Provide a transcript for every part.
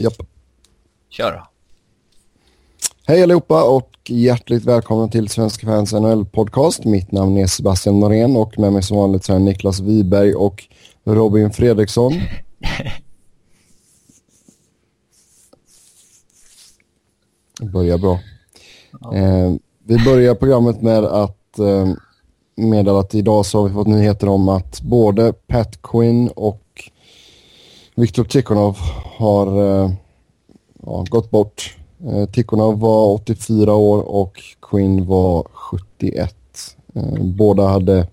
Japp. Kör då. Hej allihopa och hjärtligt välkomna till Svenska fans NHL-podcast. Mitt namn är Sebastian Norén och med mig som vanligt så är Niklas Wiberg och Robin Fredriksson. Börjar bra. Eh, vi börjar programmet med att eh, meddela att idag så har vi fått nyheter om att både Pat Quinn och Viktor Tikhonov har eh, ja, gått bort. Eh, Tikhonov var 84 år och Quinn var 71. Eh, båda hade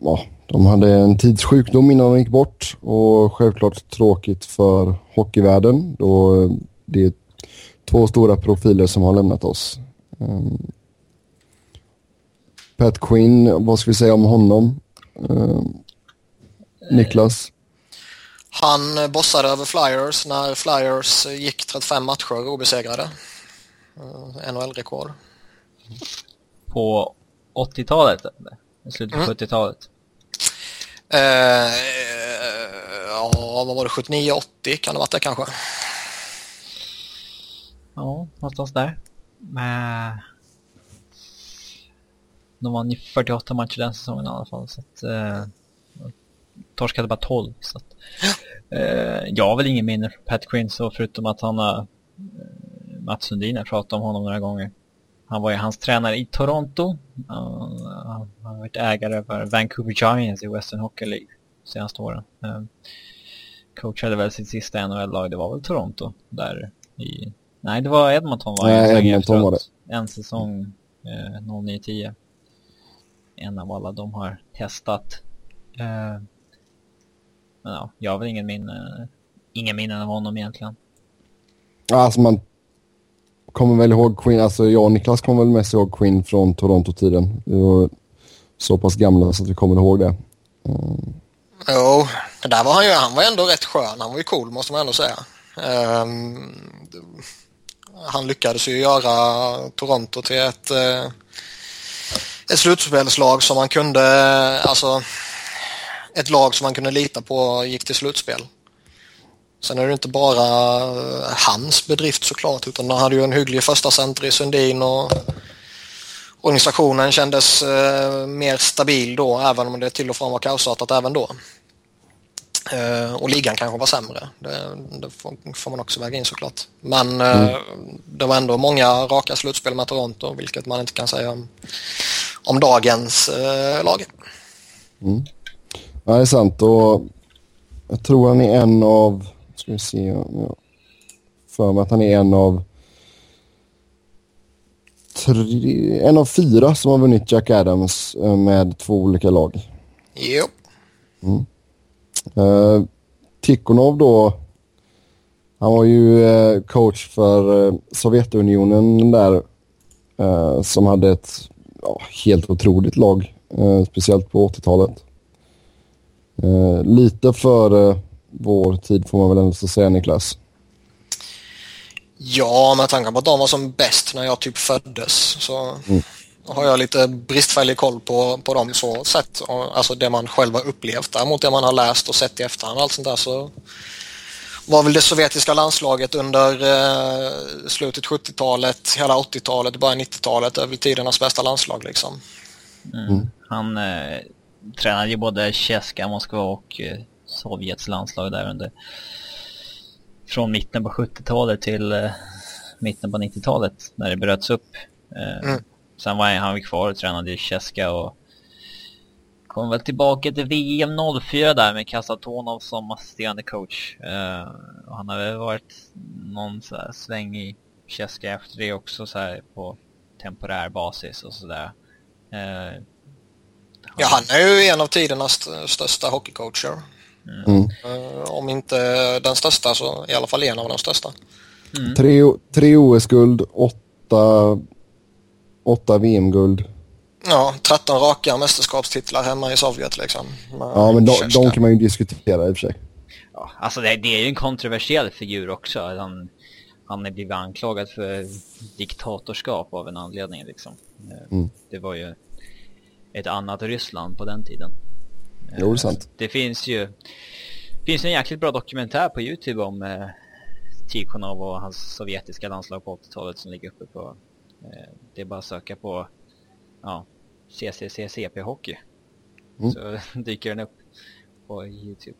ja, de hade en tids sjukdom innan de gick bort och självklart tråkigt för hockeyvärlden då det är två stora profiler som har lämnat oss. Ehm, Pat Quinn, vad ska vi säga om honom? Ehm, Niklas? Han bossade över Flyers när Flyers gick 35 matcher obesegrade. Uh, NHL-rekord. På 80-talet? Slutet på mm. 70-talet? Uh, ja, vad var det? 79-80 kan det varit det kanske? Ja, någonstans där. Men... De vann ju 48 matcher den säsongen i alla fall. Så att, eh, torskade bara 12. Så att, eh, jag har väl ingen minne från Pat Quinn så förutom att han har eh, Mats Sundin har pratat om honom några gånger. Han var ju hans tränare i Toronto. Uh, han har varit ägare för Vancouver Giants i Western Hockey League de senaste åren. Uh, coachade väl sitt sista NHL-lag, det var väl Toronto där i Nej, det var Edmonton var Nej, Edmonton var det. En säsong eh, 09-10. En av alla de har testat. Eh, men ja, jag har väl ingen minne, ingen minnen av honom egentligen. Alltså man kommer väl ihåg Queen, alltså jag och Niklas kommer väl mest ihåg Queen från Toronto-tiden. Vi var så pass gamla så att vi kommer ihåg det. Mm. Jo, det där var han ju, han var ändå rätt skön. Han var ju cool måste man ändå säga. Um, han lyckades ju göra Toronto till ett, eh, ett slutspelslag som man kunde, alltså ett lag som man kunde lita på gick till slutspel. Sen är det inte bara hans bedrift såklart utan han hade ju en hygglig första center i Sundin och organisationen kändes eh, mer stabil då även om det till och från var kaosartat även då. Uh, och ligan kanske var sämre. Det, det får, får, man också väga in såklart. Men uh, mm. det var ändå många raka slutspel med Toronto, vilket man inte kan säga om, om dagens lag. Mm. Ja, det är sant. Och jag tror han är en av... Ska vi se. Ja, för mig att han är en av... Tre, en av fyra som har vunnit Jack Adams med två olika lag. Jo. Mm. Uh, Tikhonov då, han var ju uh, coach för uh, Sovjetunionen där som hade ett helt otroligt lag, speciellt på 80-talet. Lite före vår tid får man väl ändå säga Niklas. Ja, med tanke på att de var som bäst när jag typ föddes så mm har jag lite bristfällig koll på, på dem så sätt. Alltså det man själv har upplevt. Däremot det man har läst och sett i efterhand och allt sånt där så var väl det sovjetiska landslaget under eh, slutet 70-talet, hela 80-talet, början 90-talet över tidernas bästa landslag liksom. Mm. mm. Han eh, tränade ju både Tjeska, Moskva och eh, Sovjets landslag där under från mitten på 70-talet till eh, mitten på 90-talet när det bröts upp. Eh, mm. Sen var han kvar och tränade i Cheska och kom väl tillbaka till VM 04 där med Kasatonov som assisterande coach. Uh, och han har väl varit någon så här sväng i Cheska efter det också så här på temporär basis och sådär. Uh, Ja, han är ju en av tidernas största hockeycoacher. Mm. Uh, om inte den största så i alla fall en av de största. Mm. Tre, tre OS-guld, åtta åtta VM-guld. Ja, 13 raka mästerskapstitlar hemma i Sovjet liksom. Ja, men de, de, kan man ju diskutera i och för sig. Ja, alltså det, det är ju en kontroversiell figur också. Han, han är blivit anklagad för diktatorskap av en anledning liksom. Mm. Det var ju ett annat Ryssland på den tiden. Jo, det är sant. Det finns ju finns en jäkligt bra dokumentär på Youtube om eh, Tikhonov och hans sovjetiska landslag på 80-talet som ligger uppe på... Eh, det är bara att söka på ja, CCCCP Hockey. Mm. Så dyker den upp på Youtube.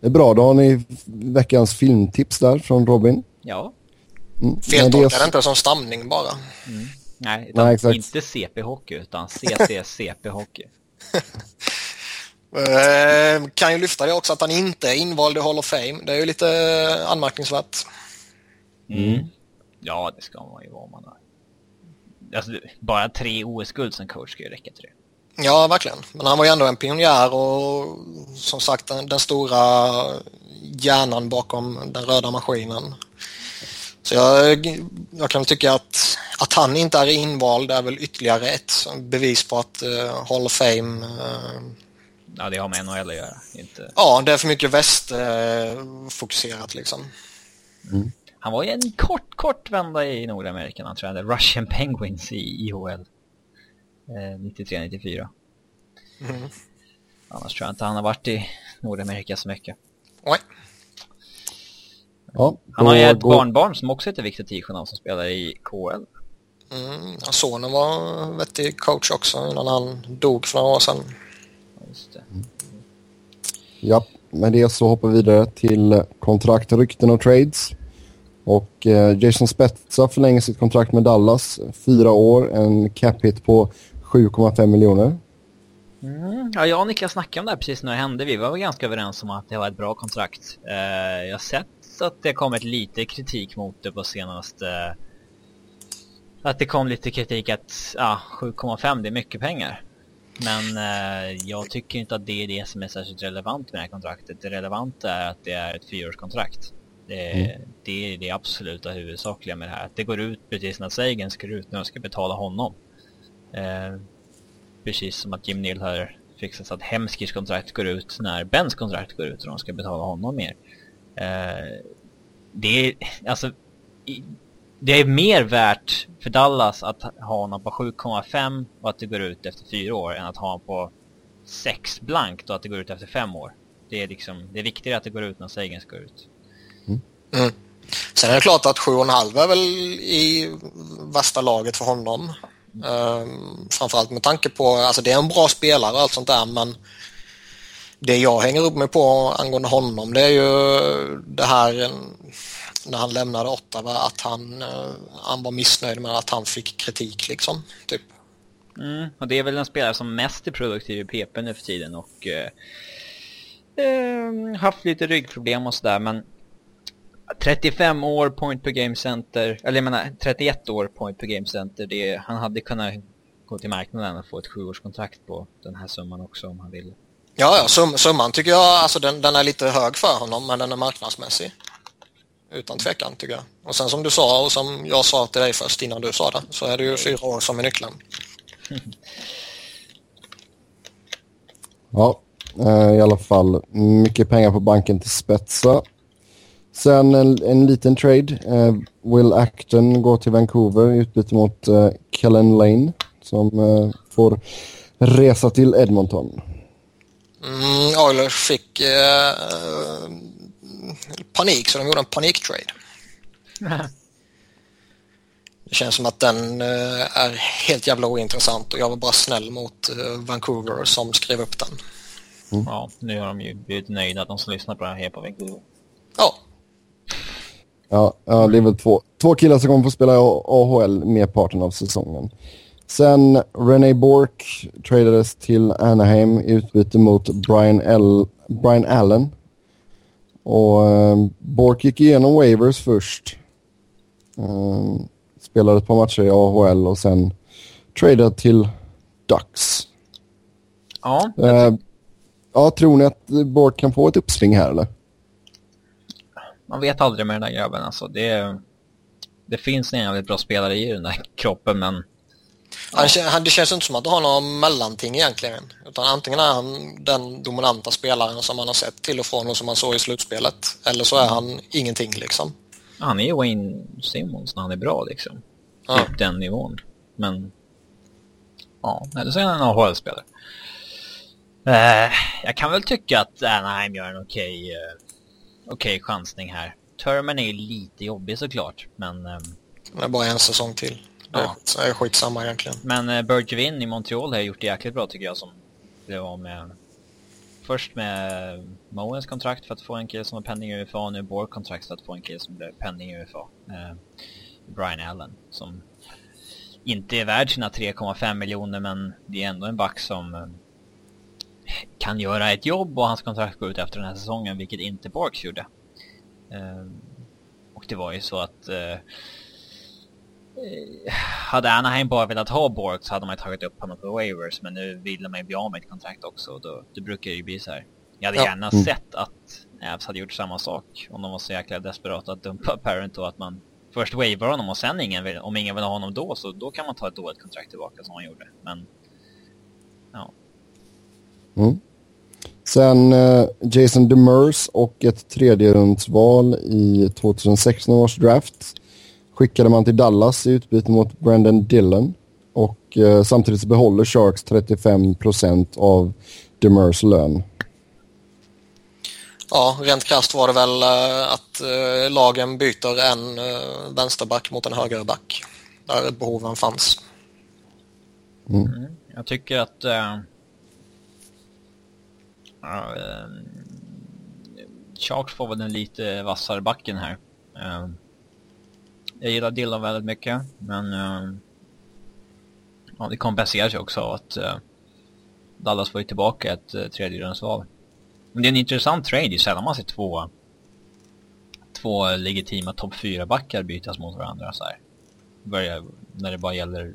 Det är bra, då har ni veckans filmtips där från Robin. Ja. Mm. Feltolka det inte som stamning bara. Mm. Nej, Nej inte CP-hockey utan CCCP-hocky. Eh, kan ju lyfta det också att han inte är invald i Hall of Fame. Det är ju lite anmärkningsvärt. Mm. Ja, det ska man ju vara man har. Alltså, bara tre OS-guld som coach ska ju räcka till det. Ja, verkligen. Men han var ju ändå en pionjär och som sagt den, den stora hjärnan bakom den röda maskinen. Så jag, jag kan tycka att, att han inte är invald är väl ytterligare ett bevis på att uh, Hall of Fame uh, Ja, det har med NHL att göra. Inte... Ja, det är för mycket västfokuserat uh, liksom. Mm. Han var ju en kort, kort vända i Nordamerika. Han tror jag hade Russian Penguins i IHL. 93-94. Mm. Annars tror jag inte han har varit i Nordamerika så mycket. Nej. Ja, han har ju ett barnbarn som också heter Viktor Tikhonov som spelar i KL. Mm, sonen var vettig coach också innan han dog för några år sedan. Just det. Mm. Ja, med det så hoppar vi vidare till kontrakt, rykten och trades. Och eh, Jason Spezza förlänger sitt kontrakt med Dallas. Fyra år, en cap hit på 7,5 miljoner. Mm, ja, jag och Niklas snackade om det här precis när det hände. Vi var ganska överens om att det var ett bra kontrakt. Uh, jag har sett att det kommit lite kritik mot det på senaste... Att det kom lite kritik att ja, 7,5 det är mycket pengar. Men uh, jag tycker inte att det är det som är särskilt relevant med det här kontraktet. Det relevanta är att det är ett fyraårskontrakt. Det, mm. det är det absoluta huvudsakliga med det här. Att det går ut precis när Sagan ska ut när de ska betala honom. Eh, precis som att Jim Neal har fixat så att Hemskirs kontrakt går ut när Bens kontrakt går ut och de ska betala honom mer. Eh, det är alltså det är mer värt för Dallas att ha honom på 7,5 och att det går ut efter fyra år än att ha honom på 6 blankt och att det går ut efter fem år. Det är liksom, det är viktigare att det går ut när Sagan går ut. Mm. Mm. Sen är det klart att 7,5 är väl i värsta laget för honom. Um, framförallt med tanke på, alltså det är en bra spelare och allt sånt där men det jag hänger upp mig på angående honom det är ju det här när han lämnade Ottawa att han, eh, han var missnöjd med att han fick kritik liksom. Typ. Mm, och det är väl den spelare som mest är produktiv i PP nu för tiden och eh, ehm, haft lite ryggproblem och sådär men 35 år point per game center, eller jag menar 31 år point per game center, det, han hade kunnat gå till marknaden och få ett sjuårskontrakt på den här summan också om han ville. Ja, ja sum, summan tycker jag, alltså den, den, är lite hög för honom men den är marknadsmässig. Utan tvekan tycker jag. Och sen som du sa och som jag sa till dig först innan du sa det så är det ju fyra år som är nyckeln. ja, eh, i alla fall mycket pengar på banken till spetsa. Sen en, en liten trade. Eh, Will Acton går till Vancouver i utbyte mot eh, Kellen Lane som får resa till Edmonton. Mm, Oilers fick uh, panik så de gjorde en paniktrade. Det känns som att den är helt jävla ointressant och jag var bara snäll mot Vancouver som skrev upp den. Mm. Ja, nu har de ju blivit nöjda att de som lyssnar på det här är på Vancouver. Ja, Ja, det är väl två, två killar som kommer få spela i AHL merparten av säsongen. Sen René Bork tradades till Anaheim i utbyte mot Brian, L, Brian Allen. Och uh, Bork gick igenom waivers först. Uh, spelade ett par matcher i AHL och sen tradade till Ducks. Ja. Uh, ja, tror ni att Bork kan få ett uppsving här eller? man vet aldrig med den där grabben alltså. Det, det finns en jävligt bra spelare i den där kroppen men... Han, han, det känns inte som att du har någon mellanting egentligen. Utan antingen är han den dominanta spelaren som man har sett till och från och som man såg i slutspelet. Eller så är han ingenting liksom. Han är ju Wayne Simmons när han är bra liksom. Ja. Typ den nivån. Men... Ja, eller så är han en AHL-spelare. Uh, jag kan väl tycka att Anaheim gör en okej okay, uh, okay chansning här. Termen är lite jobbig såklart, men... Um, det är bara en säsong till. Ja. Det är skitsamma egentligen. Men uh, Bergevin i Montreal har gjort det jäkligt bra tycker jag som det var med... Först med Moens kontrakt för att få en kille som var pending i UFA och nu Borg kontrakt för att få en kille som blev pending i UFA. Uh, Brian Allen som inte är värd sina 3,5 miljoner men det är ändå en back som uh, kan göra ett jobb och hans kontrakt går ut efter den här säsongen vilket inte Borks gjorde. Uh, och det var ju så att Eh, hade Anaheim bara velat ha Bork så hade man tagit upp honom på waivers men nu vill man ju bli av med ett kontrakt också och då, det brukar ju bli så här. Jag hade ja. gärna mm. sett att Avs hade gjort samma sak om de var så jäkla desperata att dumpa Parent och att man först waivar honom och sen ingen vill, om ingen vill ha honom då så då kan man ta ett dåligt kontrakt tillbaka som han gjorde. Men, ja. Mm. Sen eh, Jason Demers och ett tredje rundsval i 2016 års draft skickade man till Dallas i utbyte mot Brandon Dillon. Och eh, samtidigt så behåller Sharks 35 procent av Demers lön. Ja, rent krasst var det väl eh, att eh, lagen byter en eh, vänsterback mot en högerback. Där behoven fanns. Mm. Mm, jag tycker att uh, uh, Sharks får väl den lite vassare backen här. Uh, jag gillar Dylan väldigt mycket, men uh, ja, det kompenseras ju också av att uh, Dallas får ju tillbaka ett uh, tredjedelsval. Men det är en intressant trade, det är sällan man ser två, två legitima topp 4-backar bytas mot varandra så här. Börjar, när det bara gäller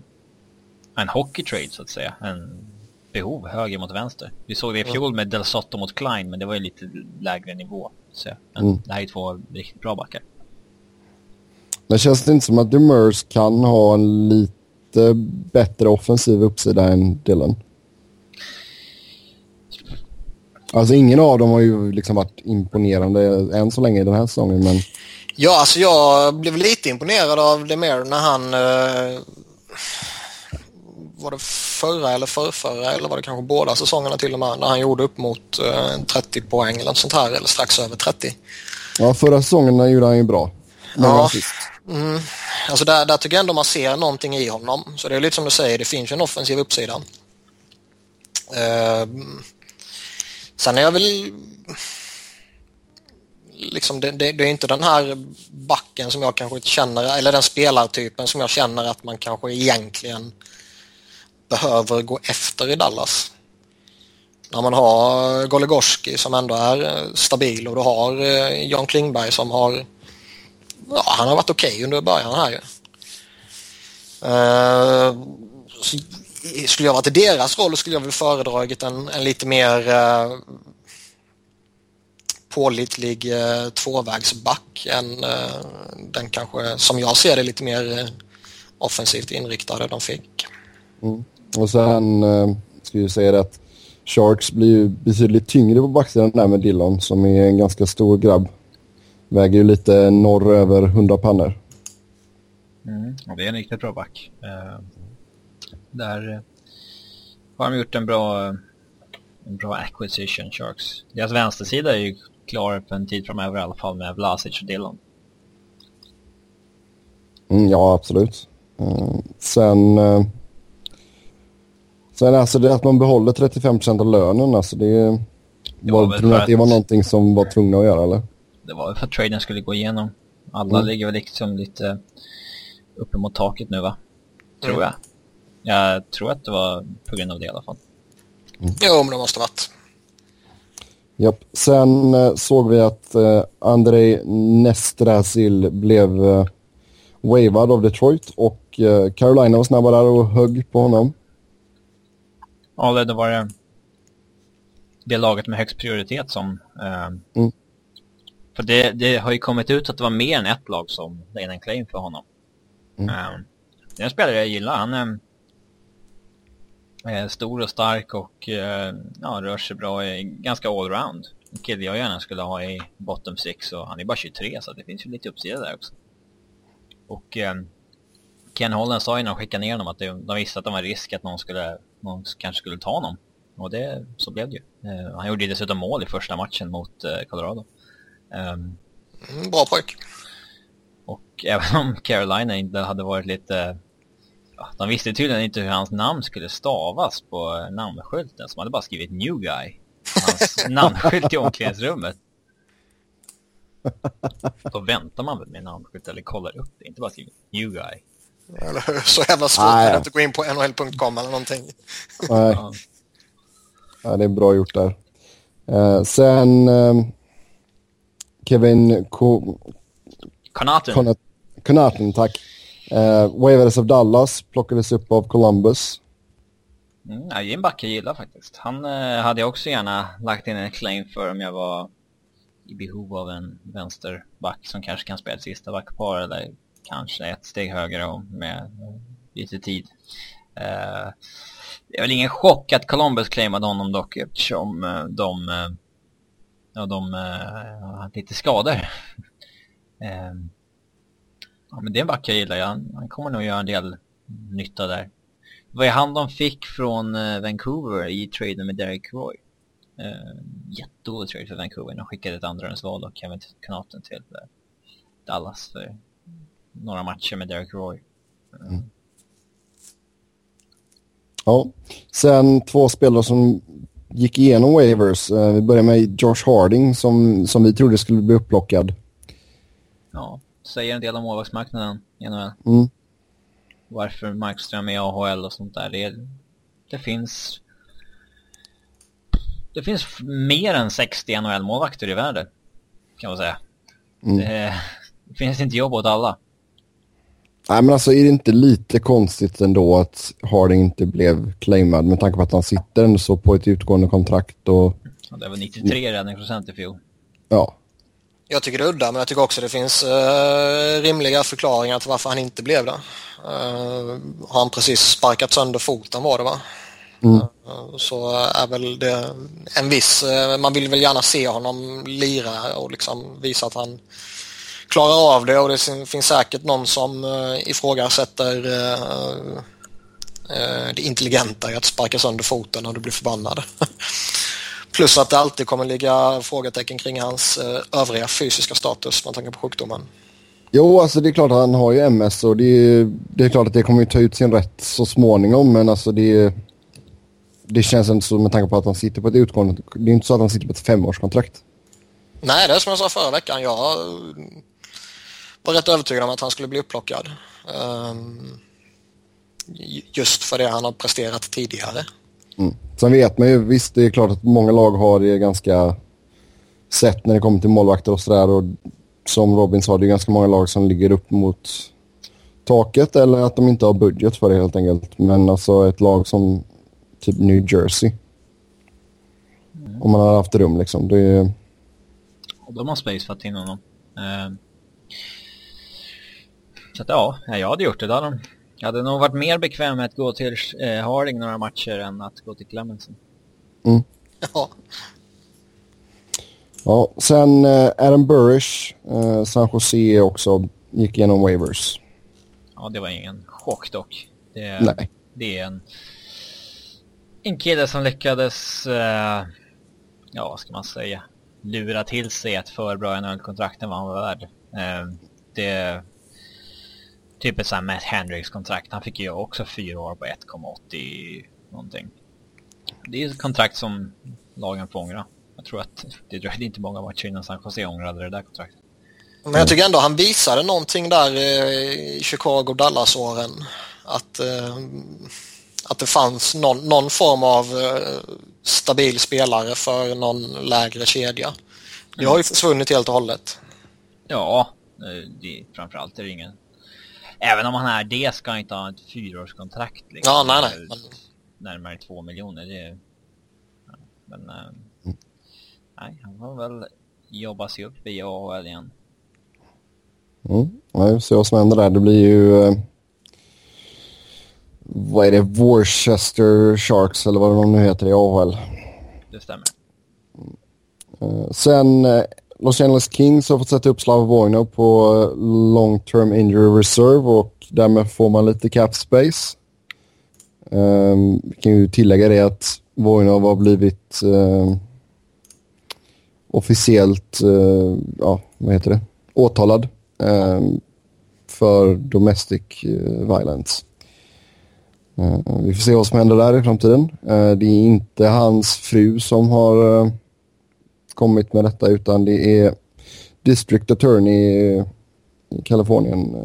en hockey-trade så att säga. En behov, höger mot vänster. Vi såg det i fjol med Del Sotto mot Klein, men det var ju lite lägre nivå. Så, men mm. det här är två riktigt bra backar. Men känns det inte som att Demers kan ha en lite bättre offensiv uppsida än Dylan? Alltså ingen av dem har ju liksom varit imponerande än så länge i den här säsongen men... Ja, alltså jag blev lite imponerad av Demer när han... Eh, var det förra eller förrförra eller var det kanske båda säsongerna till och med när han gjorde upp mot eh, 30 poäng eller något sånt här eller strax över 30. Ja, förra säsongen gjorde han ju bra. Ja, Mm. Alltså där, där tycker jag ändå man ser någonting i honom. Så det är lite som du säger, det finns ju en offensiv uppsida. Uh, sen är jag väl... Liksom det, det, det, är inte den här backen som jag kanske känner, eller den spelartypen som jag känner att man kanske egentligen behöver gå efter i Dallas. När man har Goligoski som ändå är eh, stabil och du har eh, John Klingberg som har ja, han har varit okej okay under början här ju. Uh, skulle jag varit i deras roll skulle jag väl föredragit en, en lite mer uh, pålitlig uh, tvåvägsback än uh, den kanske, som jag ser det, lite mer uh, offensivt inriktade de fick. Mm. Och sen uh, ska jag säga det att Sharks blir ju betydligt tyngre på backsidan där med Dillon som är en ganska stor grabb. Väger ju lite norr över 100 pannor. Mm, det är en riktigt bra back. Uh, där uh, har de gjort en bra, en bra acquisition, Sharks. Deras vänstersida är ju klar för en tid framöver i alla fall med Vlasic och Dillon. Mm, ja, absolut. sen... Sen alltså det att man behåller 35% av lönen, alltså det... var, var, att det var någonting som var tvungna att göra, eller? Det var för att traden skulle gå igenom. Alla mm. ligger väl liksom lite uppemot taket nu va? Tror mm. jag. Jag tror att det var på grund av det i alla fall. Mm. Jo, men det måste ha varit. Japp. Sen eh, såg vi att eh, Andrei Nestrasil blev eh, wavad av Detroit och eh, Carolina var snabba där och högg på honom. Ja, det var det, det laget med högst prioritet som eh, mm. För det, det, har ju kommit ut att det var mer än ett lag som lägger en claim för honom. Mm. Um, det är en spelare jag gillar. Han um, är stor och stark och uh, ja, rör sig bra. Är ganska allround. En kille jag gärna skulle ha i bottom six och han är bara 23 så det finns ju lite uppsida där också. Och um, Ken Holland sa ju när de skickade ner honom att de, de visste att det var en risk att någon, skulle, någon kanske skulle ta honom. Och det, så blev det ju. Uh, han gjorde ju dessutom mål i första matchen mot uh, Colorado. Um, mm, bra pojk. Och även om Carolina inte hade varit lite... Ja, de visste tydligen inte hur hans namn skulle stavas på namnskylten, så de hade bara skrivit New Guy. Hans namnskylt i omklädningsrummet. Då väntar man väl med namnskylt eller kollar upp det, inte bara skriver New Guy. Eller hur? Så jävla svårt ah, ja. att inte gå in på nhl.com eller någonting. Nej. Ja, det är bra gjort där. Uh, sen uh, Kevin Ko Connaughton. Connaughton, tack. Uh, Waivers of Dallas plockades upp av Columbus. Mm, är en back jag gillar faktiskt. Han uh, hade jag också gärna lagt in en claim för om jag var i behov av en vänsterback som kanske kan spela ett sista backpar eller kanske ett steg högre och med lite tid. Uh, det är väl ingen chock att Columbus claimade honom dock eftersom uh, de, uh, ja, de eh, har haft lite skador. Eh, ja, men det är en back jag gillar. Han, han kommer nog göra en del nytta där. Vad är han de fick från eh, Vancouver i traden med Derek Roy? Uh, jättedålig trade för Vancouver. De skickade ett andrahandsval och Kevin Knaten till uh, Dallas för några matcher med Derek Roy. Uh. Mm. Ja, sen två spelare som gick igenom waivers. Uh, vi börjar med Josh Harding som, som vi trodde skulle bli upplockad. Ja, säger en del om målvaktsmarknaden i. Mm. Varför Markström är AHL och sånt där. Det, det finns det finns mer än 60 NHL-målvakter i världen. Kan man säga. Mm. Det, det, finns inte jobb åt alla. Nej men alltså är det inte lite konstigt ändå att Harding inte blev claimad med tanke på att han sitter ändå så på ett utgående kontrakt och... Ja, det var 93 räddningsprocent i fjol. Ja. Jag tycker det är udda men jag tycker också det finns uh, rimliga förklaringar till varför han inte blev det. Uh, har han precis sparkat sönder foten var det va? Mm. Så är väl det en viss, eh, man vill väl gärna se honom lira och liksom visa att han klarar av det och det finns säkert någon som eh, ifrågasätter eh, det intelligenta i att sparka sönder foten när du blir förbannad. Plus att det alltid kommer ligga frågetecken kring hans övriga fysiska status med tanke på sjukdomen. Jo, alltså det är klart att han har ju MS och det är, det är klart att det kommer att ta ut sin rätt så småningom men alltså det det känns inte så med tanke på att han sitter på ett utgående... Det är inte så att han sitter på ett femårskontrakt. Nej, det är som jag sa förra veckan. Jag var rätt övertygad om att han skulle bli upplockad. Um, just för det han har presterat tidigare. Mm. Sen vet man ju, visst det är klart att många lag har det ganska sett när det kommer till målvakter och sådär. som Robin sa, det är ganska många lag som ligger upp mot taket eller att de inte har budget för det helt enkelt. Men alltså ett lag som typ New Jersey. Mm. Om man hade haft rum liksom. Det är... Och de har space för att ta in honom. Uh, så att ja, jag hade gjort det. Då de, jag hade nog varit mer bekväm med att gå till uh, Harding några matcher än att gå till Clemenson. Mm. Ja. Ja, sen uh, Adam Burrish, uh, San Jose också, gick igenom waivers. Ja, det var ingen chock dock. Det, Nej. det är en en kille som lyckades, eh, ja vad ska man säga, lura till sig ett för bra NHL-kontrakt än vad han var värd. Eh, det typ ett sånt Matt Hendricks-kontrakt. Han fick ju också fyra år på 1,80 någonting. Det är ett kontrakt som lagen får ångra. Jag tror att det dröjde inte många matcher innan San Jose ångrade det där kontraktet. Men jag tycker ändå han visade någonting där i Chicago-Dallas-åren. Att eh, att det fanns någon, någon form av eh, stabil spelare för någon lägre kedja. Det har ju försvunnit helt och hållet. Ja, det, framförallt är det ingen... Även om han är det ska han inte ha ett fyraårskontrakt. Liksom. Ja, nej, nej. Men... Närmare två miljoner. Det Men... Äh, mm. Nej, han får väl jobba sig upp i AHL igen. Mm. Vi får se vad som händer där. Det blir ju... Eh vad är det, Worcester Sharks eller vad de nu heter i AHL. Det stämmer. Uh, sen uh, Los Angeles Kings har fått sätta upp Slava Vojno på eh, long term injury reserve och därmed får man lite cap space. Um, vi kan ju tillägga det att Voinov har blivit uh, officiellt, uh, ja, vad heter det, åtalad um, för domestic uh, violence. Vi får se vad som händer där i framtiden. Det är inte hans fru som har kommit med detta utan det är District Attorney i Kalifornien.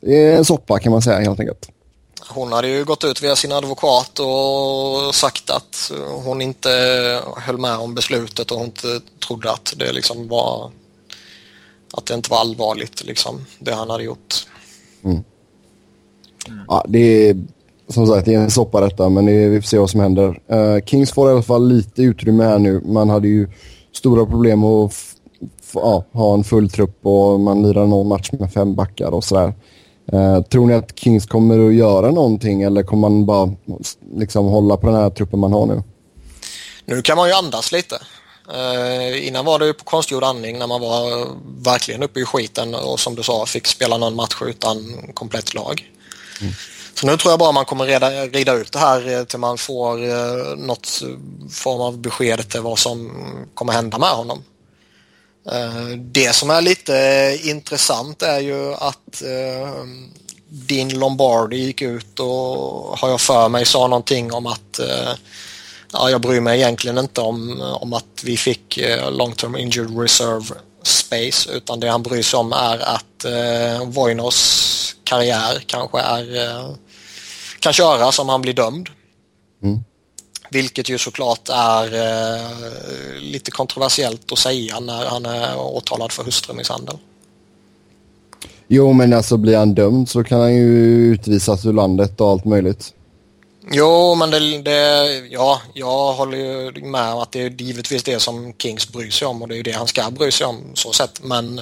Det är en soppa kan man säga helt enkelt. Hon hade ju gått ut via sin advokat och sagt att hon inte höll med om beslutet och hon inte trodde att det liksom var att det inte var allvarligt liksom, det han hade gjort. Mm. Ja, det är som sagt det är en soppa detta men det vi får se vad som händer. Uh, Kings får i alla fall lite utrymme här nu. Man hade ju stora problem att ja, ha en full trupp och man lirar någon match med fem backar och sådär. Uh, tror ni att Kings kommer att göra någonting eller kommer man bara liksom hålla på den här truppen man har nu? Nu kan man ju andas lite. Uh, innan var det ju på konstgjord andning när man var verkligen uppe i skiten och som du sa fick spela någon match utan komplett lag. Mm. Så nu tror jag bara man kommer reda, rida ut det här eh, till man får eh, något form av besked till vad som kommer hända med honom. Eh, det som är lite intressant är ju att eh, din Lombardi gick ut och har jag för mig sa någonting om att eh, ja, jag bryr mig egentligen inte om, om att vi fick long term injured reserve space utan det han bryr sig om är att eh, Voinos karriär kanske är eh, kan köras om han blir dömd. Mm. Vilket ju såklart är eh, lite kontroversiellt att säga när han är åtalad för hustrumisshandel. Jo, men alltså blir han dömd så kan han ju utvisas ur landet och allt möjligt. Jo, men det, det, ja, jag håller ju med om att det är givetvis det som Kings bryr sig om och det är ju det han ska bry sig om så sett. Men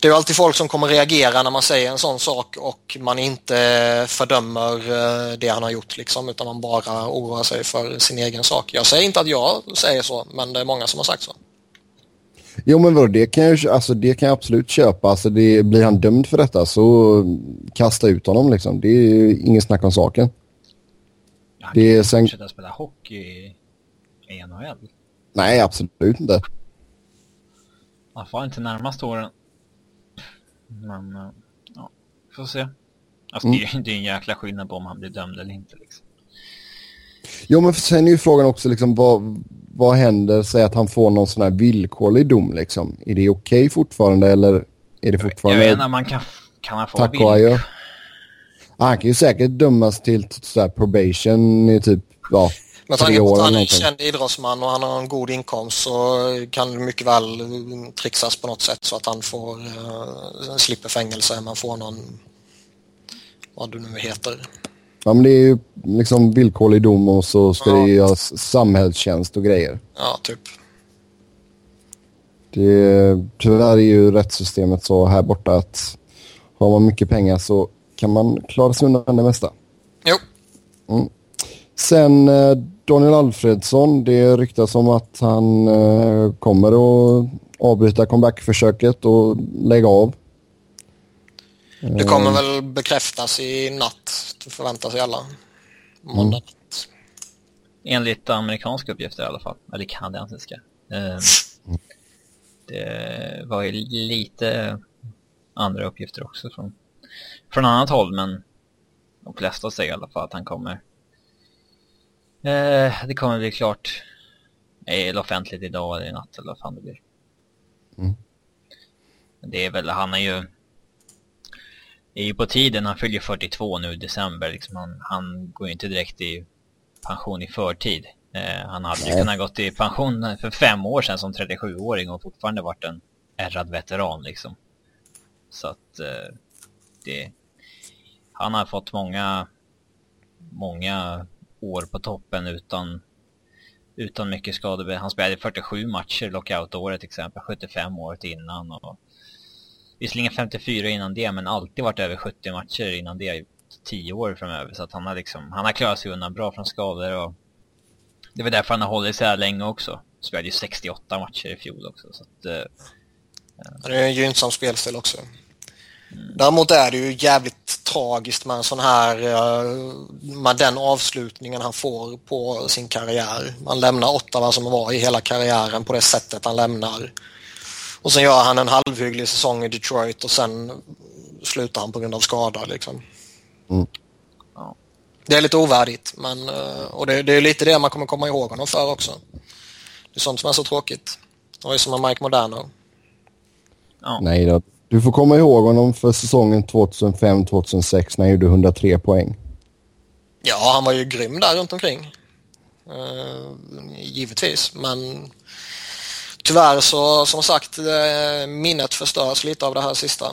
det är ju alltid folk som kommer reagera när man säger en sån sak och man inte fördömer eh, det han har gjort liksom utan man bara oroar sig för sin egen sak. Jag säger inte att jag säger så, men det är många som har sagt så. Jo men vadå, det kan jag, alltså, det kan jag absolut köpa. Alltså, det, blir han dömd för detta så kasta ut honom liksom. Det är inget snack om saken. Han det är sen... fortsätta spela hockey i NHL. Nej, absolut inte. Man får inte närmaste åren. Men, eh, ja, får se. Alltså mm. det, är, det är en jäkla skillnad på om han blir dömd eller inte. Liksom. Jo, men sen är ju frågan också liksom vad, vad händer? Säg att han får någon sån här villkorlig dom liksom. Är det okej okay fortfarande eller är det fortfarande... Jag inte, man kan, kan han få villkor? Han kan ju säkert dömas till så probation i typ, ja, med tanke på att han är en känd idrottsman och han har en god inkomst så kan det mycket väl trixas på något sätt så att han får uh, slipper fängelse. Man får någon, vad du nu heter. Ja men det är ju liksom villkorlig dom och så ska ja. det göras samhällstjänst och grejer. Ja, typ. Det, tyvärr är ju rättssystemet så här borta att har man mycket pengar så kan man klara sig undan det mesta. Jo. Mm. Sen eh, Daniel Alfredsson, det ryktas om att han eh, kommer att avbryta comebackförsöket och lägga av. Det kommer eh. väl bekräftas i natt, det förväntar sig alla. Måndag mm. Enligt amerikanska uppgifter i alla fall, eller kanadensiska. Eh, det var ju lite andra uppgifter också från, från annat håll, men de flesta säger i alla fall att han kommer Eh, det kommer bli klart eller offentligt idag eller i natt eller vad fan det blir. Mm. Det är väl, han är ju det är ju på tiden, han fyller 42 nu i december liksom. han, han går ju inte direkt i pension i förtid. Eh, han hade ju kunnat gått i pension för fem år sedan som 37-åring och fortfarande varit en ärrad veteran liksom. Så att eh, det, han har fått många, många år på toppen utan, utan mycket skador. Han spelade 47 matcher lockout-året till exempel, 75 året innan. Och, visserligen 54 innan det, men alltid varit över 70 matcher innan det i 10 år framöver. Så att han har liksom, han har klarat sig undan bra från skador och det väl därför han har hållit sig här länge också. Spelade ju 68 matcher i fjol också. Så att, uh, det är en gynnsam spelstil också. Mm. Däremot är det ju jävligt tragiskt med en sån här, eh, med den avslutningen han får på sin karriär. Man lämnar Ottawa som var i hela karriären på det sättet han lämnar. Och sen gör han en halvhygglig säsong i Detroit och sen slutar han på grund av skada liksom. Mm. Det är lite ovärdigt men, eh, och det, det, är lite det man kommer komma ihåg honom för också. Det är sånt som är så tråkigt. Det var ju som med Mike Moderno. Ja. Nej då. Du får komma ihåg honom för säsongen 2005-2006 när han gjorde 103 poäng. Ja, han var ju grym där runt omkring. Uh, givetvis, men tyvärr så som sagt eh, minnet förstörs lite av det här sista.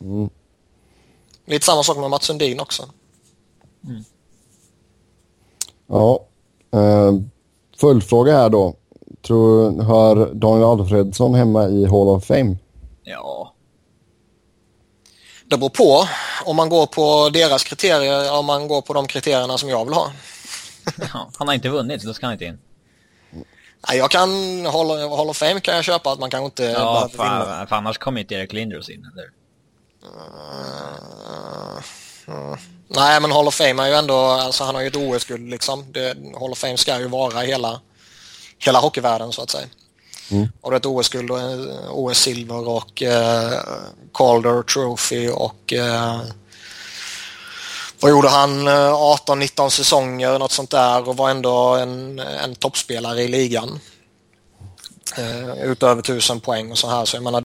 Mm. Lite samma sak med Mats Sundin också. Mm. Ja. Uh, följdfråga här då. Tror, hör Daniel Alfredsson hemma i Hall of Fame? Ja. Det beror på om man går på deras kriterier, om man går på de kriterierna som jag vill ha. Ja, han har inte vunnit, så då ska han inte in. Nej, jag kan, Hall, Hall of Fame kan jag köpa att man kanske inte ja, för, vinna. för annars kommer inte Erik Lindros in, eller? Uh, uh, nej, men Hall of Fame är ju ändå, alltså han har ju ett OS-guld liksom. Det, Hall of Fame ska ju vara hela, hela hockeyvärlden så att säga. Mm. Har ett OS-guld och eh, OS-silver och eh, Calder Trophy och eh, vad gjorde han? Eh, 18-19 säsonger, något sånt där och var ändå en, en toppspelare i ligan. Eh, utöver tusen poäng och så här. Så jag menar,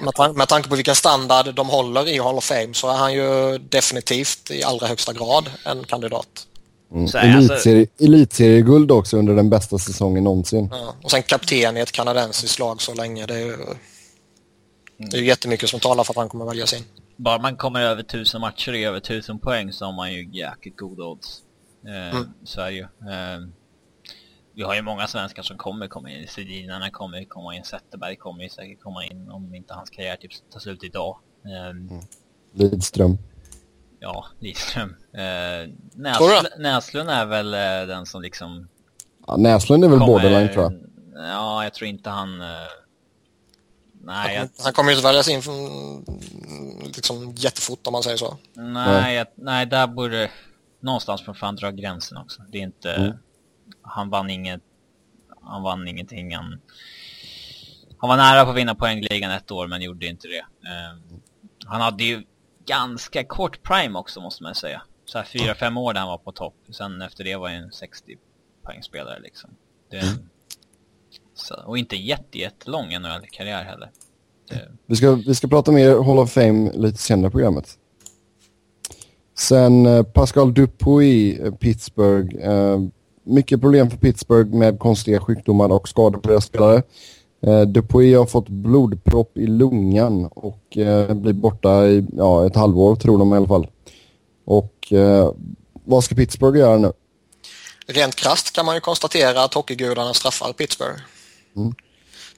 med, tan med tanke på vilken standard de håller i Hall of Fame så är han ju definitivt i allra högsta grad en kandidat. Mm. Elitserie, alltså... Elitserieguld också under den bästa säsongen någonsin. Ja. Och sen kapten i ett kanadensiskt lag så länge. Det är ju mm. det är jättemycket som talar för att han kommer väljas in. Bara man kommer över tusen matcher och över tusen poäng så har man ju jäkligt goda odds. Eh, mm. Så är det ju. Eh, vi har ju många svenskar som kommer komma in. Sedinarna kommer komma in. Zetterberg kommer ju säkert komma in om inte hans karriär typ tar slut idag. Eh, mm. Lidström ja, Lidström. Eh, Näsl Näslund är väl eh, den som liksom... Ja, Näslund är väl kommer, borderline tror jag. Ja, jag tror inte han... Eh, nej, han, jag... han kommer ju inte väljas in från, liksom jättefort om man säger så. Nej, nej. Jag, nej där borde... Någonstans får fan dra gränsen också. Det är inte... Mm. Han vann inget... Han vann ingenting. Han, han var nära på att vinna poängligan ett år men gjorde inte det. Eh, han hade ju ganska kort prime också måste man säga. Så här 4-5 år där han var på topp. Sen efter det var han en 60 poängspelare liksom. Det, mm. så, och inte jätte, jättelång NHL-karriär heller. Det... Vi, ska, vi ska prata mer Hall of Fame lite senare i programmet. Sen eh, Pascal Dupuis, eh, Pittsburgh. Eh, mycket problem för Pittsburgh med konstiga sjukdomar och skador på deras spelare. Eh, Dupuy har fått blodpropp i lungan och eh, blir borta i ja, ett halvår tror de i alla fall. Och eh, vad ska Pittsburgh göra nu? Rent krast kan man ju konstatera att hockeygudarna straffar Pittsburgh. Mm.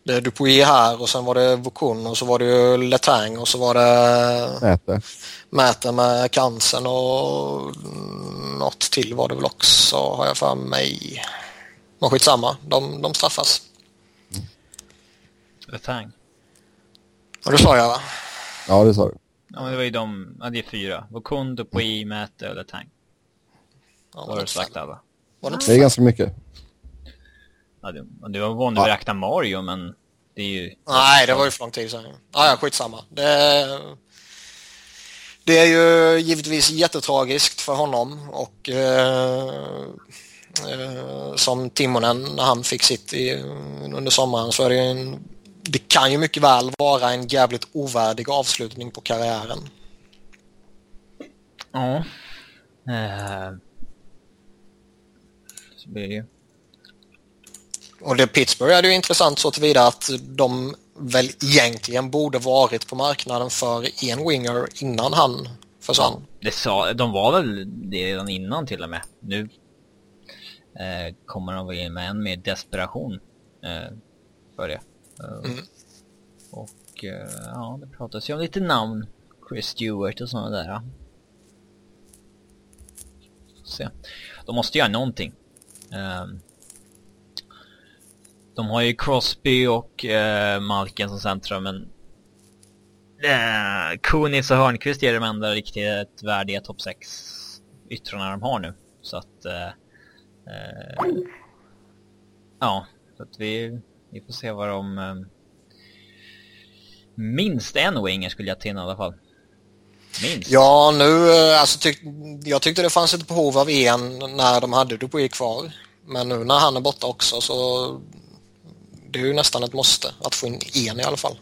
Det är Dupuy här och sen var det Vokun och så var det ju Letang och så var det Mäter. Mäter med cancern och något till var det väl också har jag för mig. Men skitsamma, de, de straffas. Letang. Ja, det sa jag va? Ja, det sa du. Ja, men det var ju de, ja det är fyra. Vokun, Dupuy, Mäte och Letang. Ja, var det sagt alla? Var det, det är ganska mycket. Ja, det, det var vanligt att räkna Mario, men det är ju... Nej, det var ju för lång tid sedan. Ja, ja, skitsamma. Det, det är ju givetvis jättetragiskt för honom och eh, eh, som Timonen när han fick sitt i, under sommaren så är det en det kan ju mycket väl vara en jävligt ovärdig avslutning på karriären. Ja. Uh, så blir det ju. Och det Pittsburgh är ju intressant så tillvida att de väl egentligen borde varit på marknaden för en winger innan han försvann. Det sa, de var väl det redan innan till och med. Nu eh, kommer de väl in med än mer desperation eh, för det. Mm. Och eh, ja, det pratas ju om lite namn. Chris Stewart och sådana där. Se. De måste göra någonting. Um, de har ju Crosby och uh, Malkin som centrum men eh, Kunis och Hörnqvist är de enda riktigt värdiga topp 6 yttrarna de har nu. Så att... Eh, eh, ja, så att vi, vi får se vad de... Eh, minst en winger skulle jag till i alla fall. Minst. Ja, nu eh, alltså tyck, jag tyckte det fanns ett behov av en när de hade Dupuy kvar. Men nu när han är borta också så det är ju nästan ett måste att få in en i alla fall.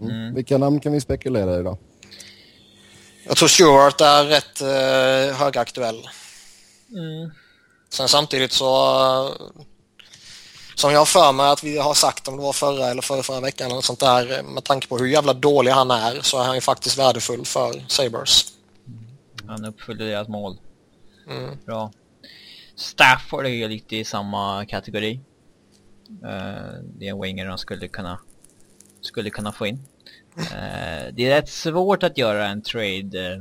Mm. Vilka namn kan vi spekulera i då? Jag tror Stewart är rätt eh, högaktuell. Mm. Sen samtidigt så som jag har för mig att vi har sagt om det var förra eller förra, förra veckan eller sånt där med tanke på hur jävla dålig han är så är han ju faktiskt värdefull för Sabres. Han uppfyllde deras mål. Mm. Bra. Stafford är ju lite i samma kategori. Uh, det är en winger de skulle kunna, skulle kunna få in. Uh, det är rätt svårt att göra en trade.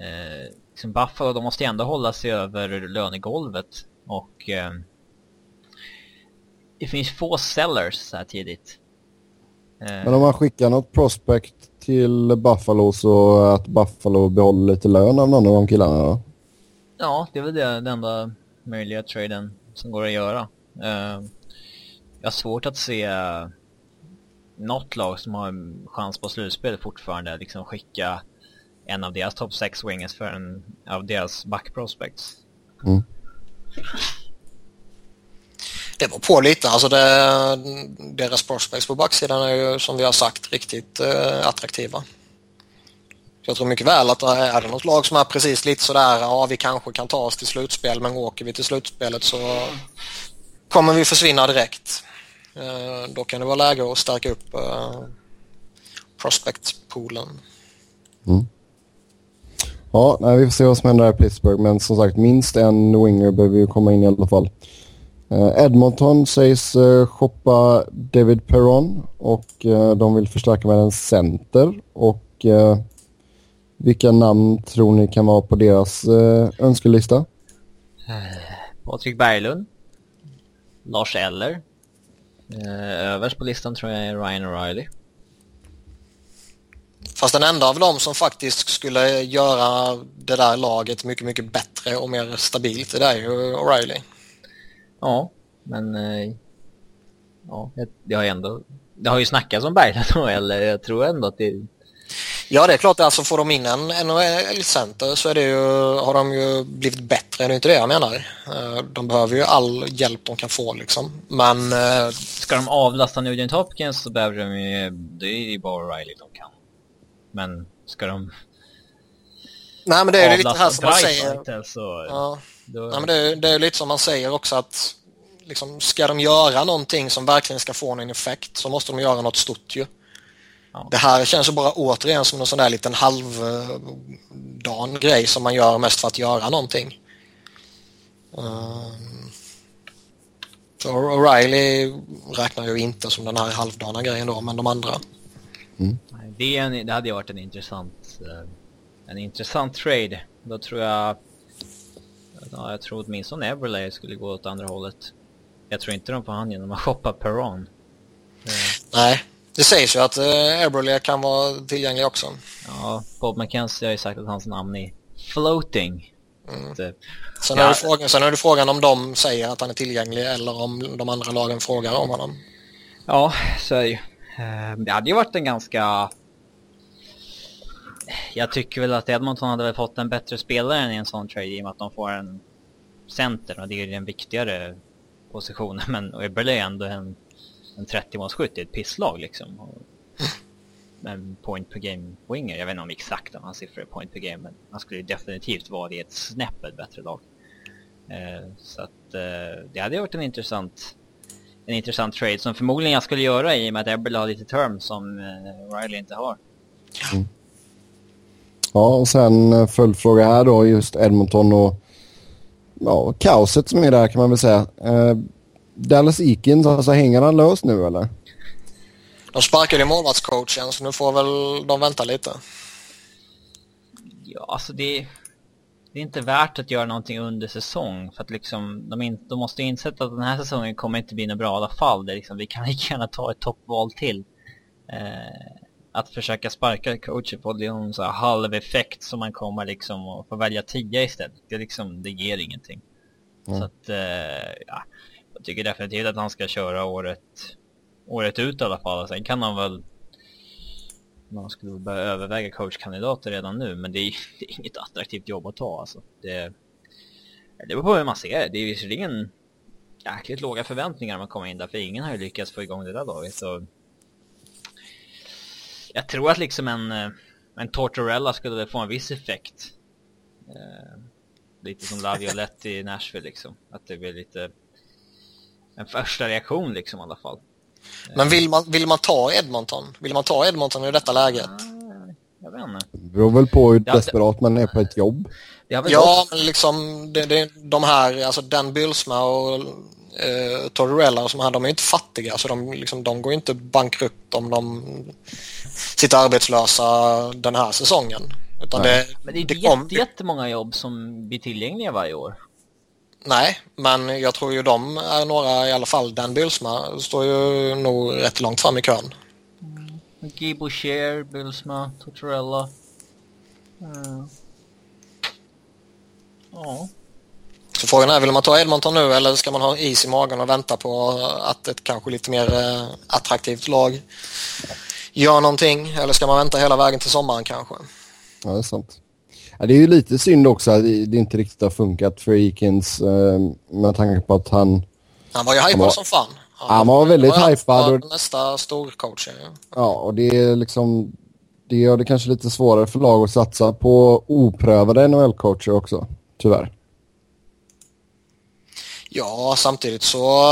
Uh, liksom Buffalo, de måste ju ändå hålla sig över lönegolvet. Och det finns få sellers så här tidigt. Men om man skickar något prospect till Buffalo så att Buffalo behåller lite lön av någon av de killarna då? Ja, det är väl det, den enda möjliga traden som går att göra. Uh, jag har svårt att se något lag som har en chans på slutspel fortfarande liksom skicka en av deras top 6 wingers för en av deras back prospects. Mm. Det var på lite. Alltså det, deras prospects på backsidan är ju som vi har sagt riktigt eh, attraktiva. Jag tror mycket väl att är det något lag som är precis lite sådär, ja vi kanske kan ta oss till slutspel men åker vi till slutspelet så kommer vi försvinna direkt. Eh, då kan det vara läge att stärka upp eh, prospect-poolen. Mm. Ja, nej, vi får se vad som händer här i Pittsburgh men som sagt minst en winger behöver ju komma in i alla fall. Eh, Edmonton sägs eh, shoppa David Perron och eh, de vill förstärka med en center och vilka namn tror ni kan vara på deras önskelista? Patrik Berglund. Lars Eller. Överst på listan tror jag är Ryan O'Reilly. Fast den enda av dem som faktiskt skulle göra det där laget mycket, mycket bättre och mer stabilt, det är ju O'Reilly. Ja, men eh, ja, det har ju ändå det har ju snackats om Berglund eller jag tror ändå att det Ja det är klart, alltså får de in en NHL-center så är det ju, har de ju blivit bättre, det är inte det jag menar. Eh, de behöver ju all hjälp de kan få liksom. Men... Eh, Ska de avlasta Nugent Hopkins så behöver de ju, det är ju bara Riley de kan. Men ska de... Nej men det är ju lite här som man säger. Så, ja. Då... Nej, men det, det är lite som man säger också att liksom, ska de göra någonting som verkligen ska få en effekt så måste de göra något stort ju. Ja. Det här känns ju bara återigen som en sån där liten halvdan grej som man gör mest för att göra någonting. Um, O'Reilly räknar ju inte som den här halvdana grejen då, men de andra. Mm. Det, en, det hade ju varit en intressant, eh, en intressant trade. Då tror jag Ja, jag tror åtminstone Everlay skulle gå åt andra hållet. Jag tror inte de får han genom att shoppa Perron. Nej, det sägs ju att uh, Everlay kan vara tillgänglig också. Ja, Bob McKenzie har ju sagt att hans namn är floating. Mm. Det, sen, ja. är frågan, sen är det frågan om de säger att han är tillgänglig eller om de andra lagen frågar om honom. Ja, så är det ju. Eh, det hade ju varit en ganska jag tycker väl att Edmonton hade väl fått en bättre spelare än i en sån trade i och med att de får en center och det är ju den viktigare positionen. Men Eberle är ändå en, en 30-målsskytt i ett pisslag liksom. Och, en point per game winger. Jag vet inte om exakt om hans siffror är point per game men han skulle ju definitivt vara i ett snäppet bättre lag. Eh, så att eh, det hade varit en intressant en intressant trade som förmodligen jag skulle göra i och med att Eberle har lite term som eh, Riley inte har. Mm. Ja, och sen eh, följdfråga här då, just Edmonton och ja, kaoset som är där kan man väl säga. Eh, Dallas Eakins, alltså hänger han lös nu eller? De sparkade målvaktscoachen så nu får väl de vänta lite. Ja, alltså det, det är inte värt att göra någonting under säsong för att liksom de, in, de måste inse att den här säsongen kommer inte bli något bra i alla fall. Det är liksom, vi kan lika gärna ta ett toppval till. Eh, att försöka sparka coacher på det är en så här halv effekt som man kommer liksom och får välja tia istället. Det, liksom, det ger ingenting. Mm. Så att, eh, ja, jag tycker definitivt att han ska köra året, året ut i alla fall. Sen kan han väl man skulle börja överväga coachkandidater redan nu, men det är, det är inget attraktivt jobb att ta alltså. Det, det beror på hur man ser det. Det är visserligen jäkligt låga förväntningar när man kommer in där, för ingen har ju lyckats få igång det där laget. Jag tror att liksom en, eh, en Tortorella skulle få en viss effekt. Eh, lite som Laviolette i Nashville liksom. Att det blir lite en första reaktion liksom i alla fall. Men vill man, vill man ta Edmonton? Vill man ta Edmonton i detta läget? Jag vet inte. Det beror väl på hur desperat man är på ett jobb. Ja, men liksom det, det, de här, alltså Dan Bylsma och eh, Tortorella som här, de är inte fattiga så de, liksom, de går inte bankrutt om de sitter arbetslösa den här säsongen. Utan det, men det är inte det kom... jättemånga jobb som blir tillgängliga varje år. Nej, men jag tror ju de är några, i alla fall Dan Bylsma, står ju nog rätt långt fram i kön. Mm. Guy Boucher, Bylsma, Tortorella. Mm. Ja. Så frågan är, vill man ta Edmonton nu eller ska man ha is i magen och vänta på att ett kanske lite mer eh, attraktivt lag gör någonting? Eller ska man vänta hela vägen till sommaren kanske? Ja, det är sant. Ja, det är ju lite synd också att det inte riktigt har funkat för Eakins eh, med tanke på att han... Han var ju hypad som fan. Han, han var väldigt han hypad. Och... Nästa storcoach. Ja. ja, och det är liksom... Det gör det kanske lite svårare för lag att satsa på oprövade NHL-coacher också, tyvärr. Ja, samtidigt så...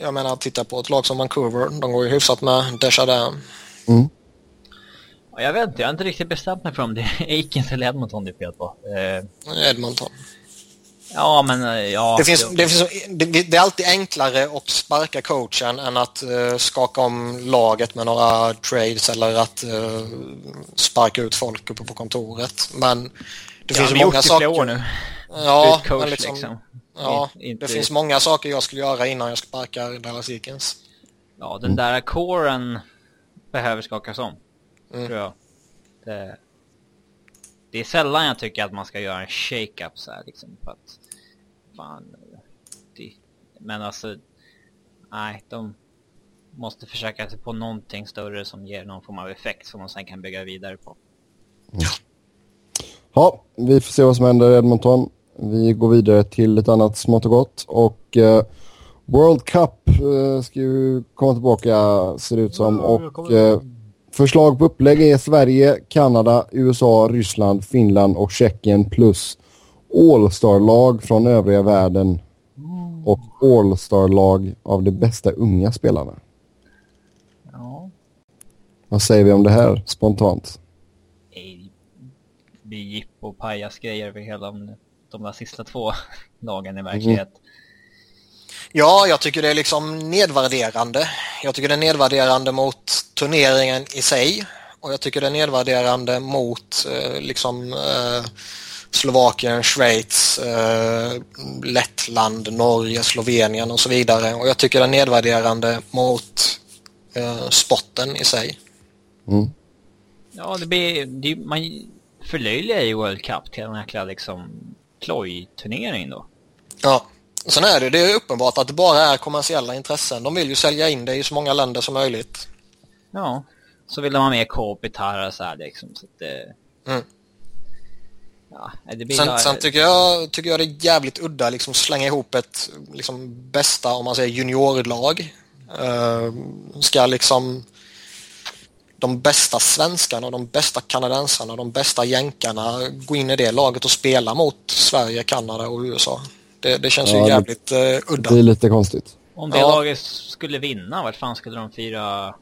Jag menar, titta på ett lag som Vancouver. De går ju hyfsat med Desjardins. Mm. Jag vet inte, jag har inte riktigt bestämt mig för om det är Aikens eller Edmonton det är fel på. Eh... Edmonton. Ja, men eh, ja. Det, finns, det, finns, det, det, är alltid enklare att sparka coachen än att uh, skaka om laget med några trades eller att uh, sparka ut folk uppe på kontoret. Men det ja, finns många saker. År nu. Ja, coach, men liksom, liksom. Ja inte... det finns många saker jag skulle göra innan jag sparkar Dallas Eakins. Ja, den där kåren behöver skakas om. Mm. Tror jag. Det, det är sällan jag tycker att man ska göra en shake-up så här liksom för att fan det, men alltså nej de måste försöka sig på någonting större som ger någon form av effekt som de sen kan bygga vidare på. Ja. Ja, vi får se vad som händer i Edmonton. Vi går vidare till ett annat smått och gott och uh, World Cup uh, ska ju komma tillbaka ser det ut som och uh, Förslag på upplägg är Sverige, Kanada, USA, Ryssland, Finland och Tjeckien plus All-star-lag från övriga världen och All-star-lag av de bästa unga spelarna. Ja. Vad säger vi om det här spontant? Det blir jippo och pajasgrejer över hela de där sista två lagen i verklighet. Mm. Ja, jag tycker det är liksom nedvärderande. Jag tycker det är nedvärderande mot turneringen i sig och jag tycker det är nedvärderande mot eh, liksom eh, Slovakien, Schweiz, eh, Lettland, Norge, Slovenien och så vidare. Och jag tycker det är nedvärderande mot eh, sporten i sig. Mm. Ja, det blir, det, man förlöjligar ju World Cup till en jäkla liksom plojturnering då. Ja. Sen är det, det är uppenbart att det bara är kommersiella intressen. De vill ju sälja in det i så många länder som möjligt. Ja, så vill de ha mer co-op-gitarrer så här liksom. Så att det... Mm. Ja, det blir sen, sen tycker, jag, tycker jag det är jävligt udda liksom slänga ihop ett liksom bästa, om man säger juniorlag. Uh, ska liksom de bästa svenskarna, de bästa kanadensarna, de bästa jänkarna gå in i det laget och spela mot Sverige, Kanada och USA. Det, det känns ja, ju jävligt det, uh, udda. Det är lite konstigt. Om det ja. laget skulle vinna, vart fan skulle de fira?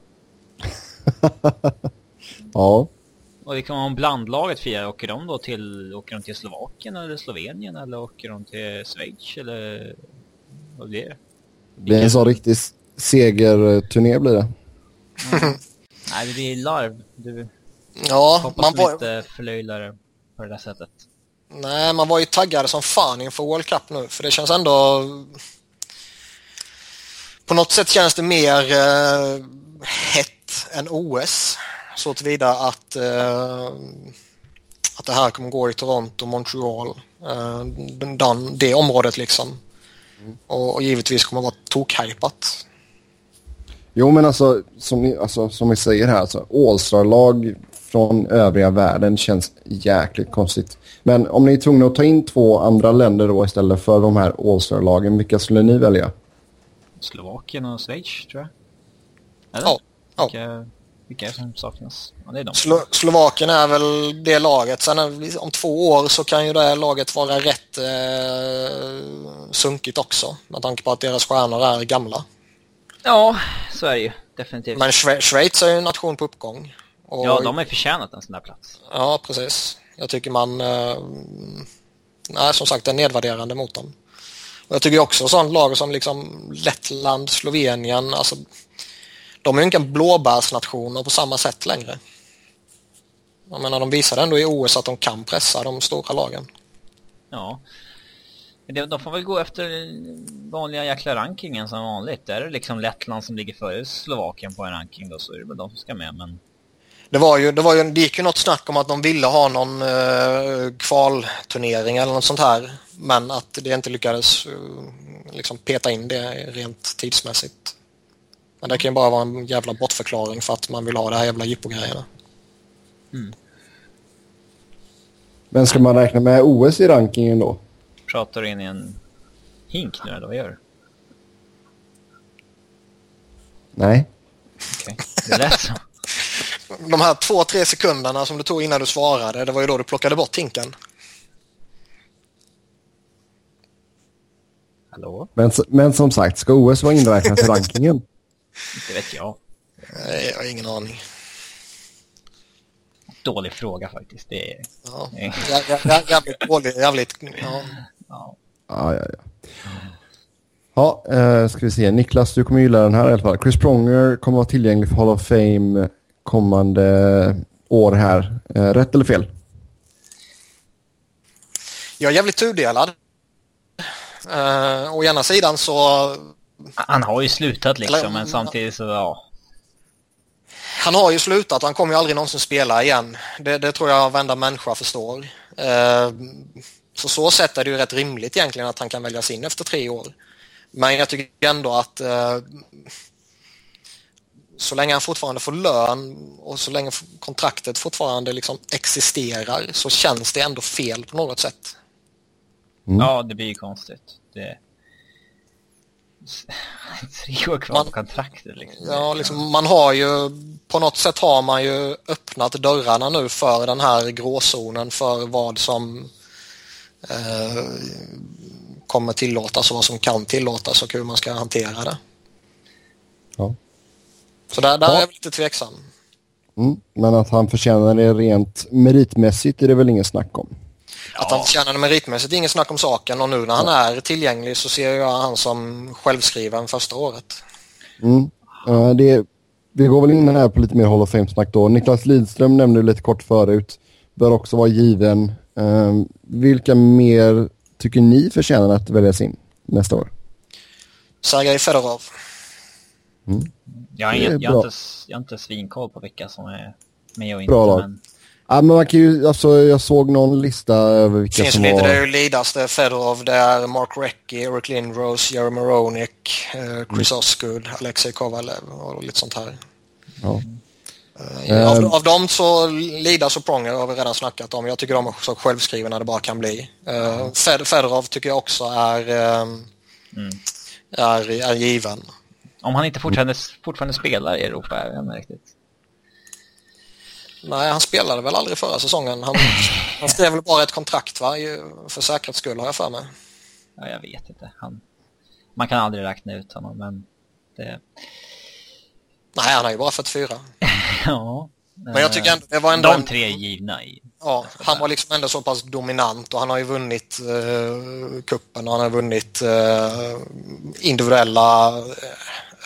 ja. Och det kan vara om blandlaget firar. Åker de då till, åker de till Slovakien eller Slovenien eller åker de till Schweiz eller vad blir det? Det blir en sån riktig segerturné blir det. Mm. Nej, det blir larv. Du ja, hoppas man var... inte förlöjlar på det där sättet. Nej, man var ju taggad som fan inför World Cup nu, för det känns ändå... På något sätt känns det mer eh, hett än OS. Så tillvida att, uh, att det här kommer gå i Toronto, Montreal, uh, den, det området liksom. Mm. Och, och, givetvis kommer vara tokhypat. Jo men alltså som, ni, alltså, som vi säger här, alltså, All-star-lag från övriga världen känns jäkligt konstigt. Men om ni är tvungna att ta in två andra länder då istället för de här All-star-lagen, vilka skulle ni välja? Slovakien och Schweiz tror jag. Eller? Ja. ja. Vilka, vilka är det som saknas? Ja, det är de. Slo Slovakien är väl det laget. Sen om två år så kan ju det här laget vara rätt eh, sunkigt också. Med tanke på att deras stjärnor är gamla. Ja, så är det ju. Definitivt. Men Schweiz är ju en nation på uppgång. Och, ja, de har ju förtjänat en sån där plats. Ja, precis. Jag tycker man... Eh, nej, som sagt, det är nedvärderande mot dem. Och jag tycker också sånt lag som liksom Lettland, Slovenien, alltså de är ju inte blåbärsnationer på samma sätt längre. Jag menar, de visade ändå i OS att de kan pressa de stora lagen. Ja. De får väl gå efter vanliga jäkla rankingen som vanligt. Där är det liksom Lettland som ligger före Slovakien på en ranking då, så är det väl de som ska med. Men det, var ju, det, var ju, det gick ju något snack om att de ville ha någon eh, kvalturnering eller något sånt här. Men att det inte lyckades eh, liksom peta in det rent tidsmässigt. Men det kan ju bara vara en jävla bortförklaring för att man vill ha det här jävla jippogrejerna. Mm. Men ska man räkna med OS i rankingen då? Pratar du in i en hink nu eller vad gör du? Nej. Okej, okay. det lät så de här två, tre sekunderna som det tog innan du svarade, det var ju då du plockade bort hinken. Hallå? Men, men som sagt, ska OS vara inräknat i rankingen? Det vet jag. Nej, jag har ingen aning. Dålig fråga faktiskt. Det är... Ja, jävligt dålig, jävligt... Ja. Ja, ja, ja. Ja, eh, ska vi se. Niklas, du kommer gilla den här i alla fall. Chris Pronger kommer vara tillgänglig för Hall of Fame kommande år här. Eh, rätt eller fel? Jag är jävligt tudelad. Uh, å ena sidan så... Han har ju slutat liksom, eller, men samtidigt så ja. Han har ju slutat han kommer ju aldrig någonsin spela igen. Det, det tror jag varenda människa förstår. Uh, så så sätt är det ju rätt rimligt egentligen att han kan väljas in efter tre år. Men jag tycker ändå att uh, så länge han fortfarande får lön och så länge kontraktet fortfarande liksom existerar så känns det ändå fel på något sätt. Mm. Ja, det blir ju konstigt. Det... Tre år kvar på kontraktet liksom. Ja, liksom, man har ju på något sätt har man ju öppnat dörrarna nu för den här gråzonen för vad som eh, kommer tillåtas och vad som kan tillåtas och hur man ska hantera det. Ja. Så där, där ja. är jag lite tveksam. Mm, men att han förtjänar det rent meritmässigt är det väl ingen snack om. Att han förtjänar det meritmässigt är ingen snack om saken och nu när han är tillgänglig så ser jag han som självskriven första året. Mm. Uh, det, vi går väl in här på lite mer Hall of Fame-snack då. Niklas Lidström nämnde lite kort förut. Bör också vara given. Uh, vilka mer tycker ni förtjänar att väljas in nästa år? Sergej Fedorov. Mm. Jag har, inget, jag, har inte, jag har inte svinkoll på vilka som är med och inte. Bra men... Ja, men man kan ju, alltså, jag såg någon lista över vilka Finns som lite, var... Det är ju Lidas, det är Fedorov, det är Mark Recchi, Eric Lindros, Jeremy Roenick, eh, Chris mm. Osgood, Alexej Kovalev och lite sånt här. Ja. Uh, av, av dem så Lidas och Pronger har vi redan snackat om. Jag tycker de är så självskrivna det bara kan bli. Uh, Fed, Fedorov tycker jag också är, uh, mm. är, är given. Om han inte fortfarande, fortfarande spelar i Europa, jag vet riktigt. Nej, han spelade väl aldrig förra säsongen. Han, han skrev väl bara ett kontrakt va? För säkerhets skull har jag för mig. Ja, jag vet inte. Han, man kan aldrig räkna ut honom, men det... Nej, han är ju bara 44. ja. Men jag tycker ändå det var ändå... De tre är givna i... Ja, han var liksom ändå så pass dominant och han har ju vunnit eh, kuppen och han har vunnit eh, individuella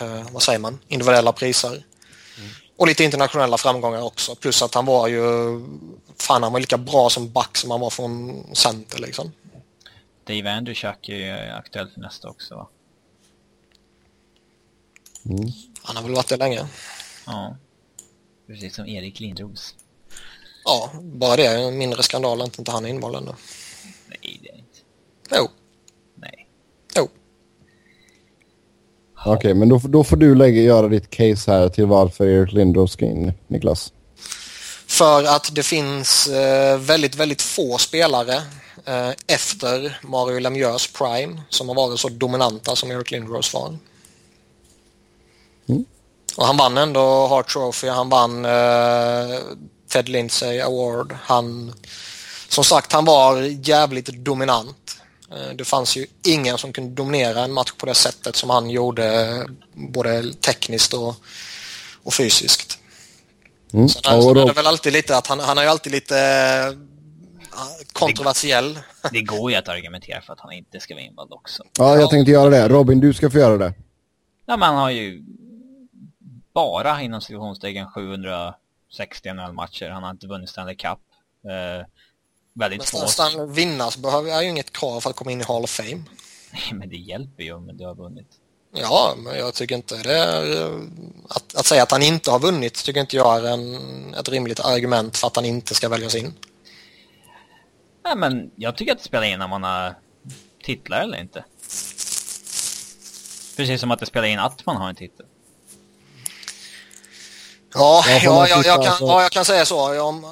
eh, vad säger man, individuella priser. Mm. Och lite internationella framgångar också. Plus att han var ju, fan han var lika bra som back som han var från center liksom. Dave Andrewchuk är ju aktuell för nästa också va? Mm. Han har väl varit det länge. Ja. Precis som Erik Lindros. Ja, bara det är en mindre skandal att inte han är invald ändå. Nej, det är inte. Jo. Nej. Jo. Okej, okay, men då, då får du lägga, göra ditt case här till varför Erik Lindros ska in, Niklas. För att det finns eh, väldigt, väldigt få spelare eh, efter Mario Lemieux prime som har varit så dominanta som Eric Lindros var. Och han vann ändå Hart Trophy, han vann eh, Ted Lindsay Award. Han, som sagt, han var jävligt dominant. Eh, det fanns ju ingen som kunde dominera en match på det sättet som han gjorde både tekniskt och, och fysiskt. Mm. Sen, är, då... är det väl alltid lite att han, han är ju alltid lite uh, kontroversiell. Det, det, går ju att argumentera för att han inte ska vara invald också. Ja, jag tänkte göra det. Robin, du ska få göra det. Ja, men han har ju bara inom situationstecken 760 NHL-matcher. Han har inte vunnit Stanley Cup. Uh, väldigt få. Nästan vinnas behöver ju inget krav för att komma in i Hall of Fame. Nej, men det hjälper ju om du har vunnit. Ja, men jag tycker inte det är... Att, att säga att han inte har vunnit tycker inte jag är en, ett rimligt argument för att han inte ska väljas in. Nej, men jag tycker att det spelar in när man har titlar eller inte. Precis som att det spelar in att man har en titel. Ja, ja, jag, jag, kan, ja, jag kan säga så. Jag,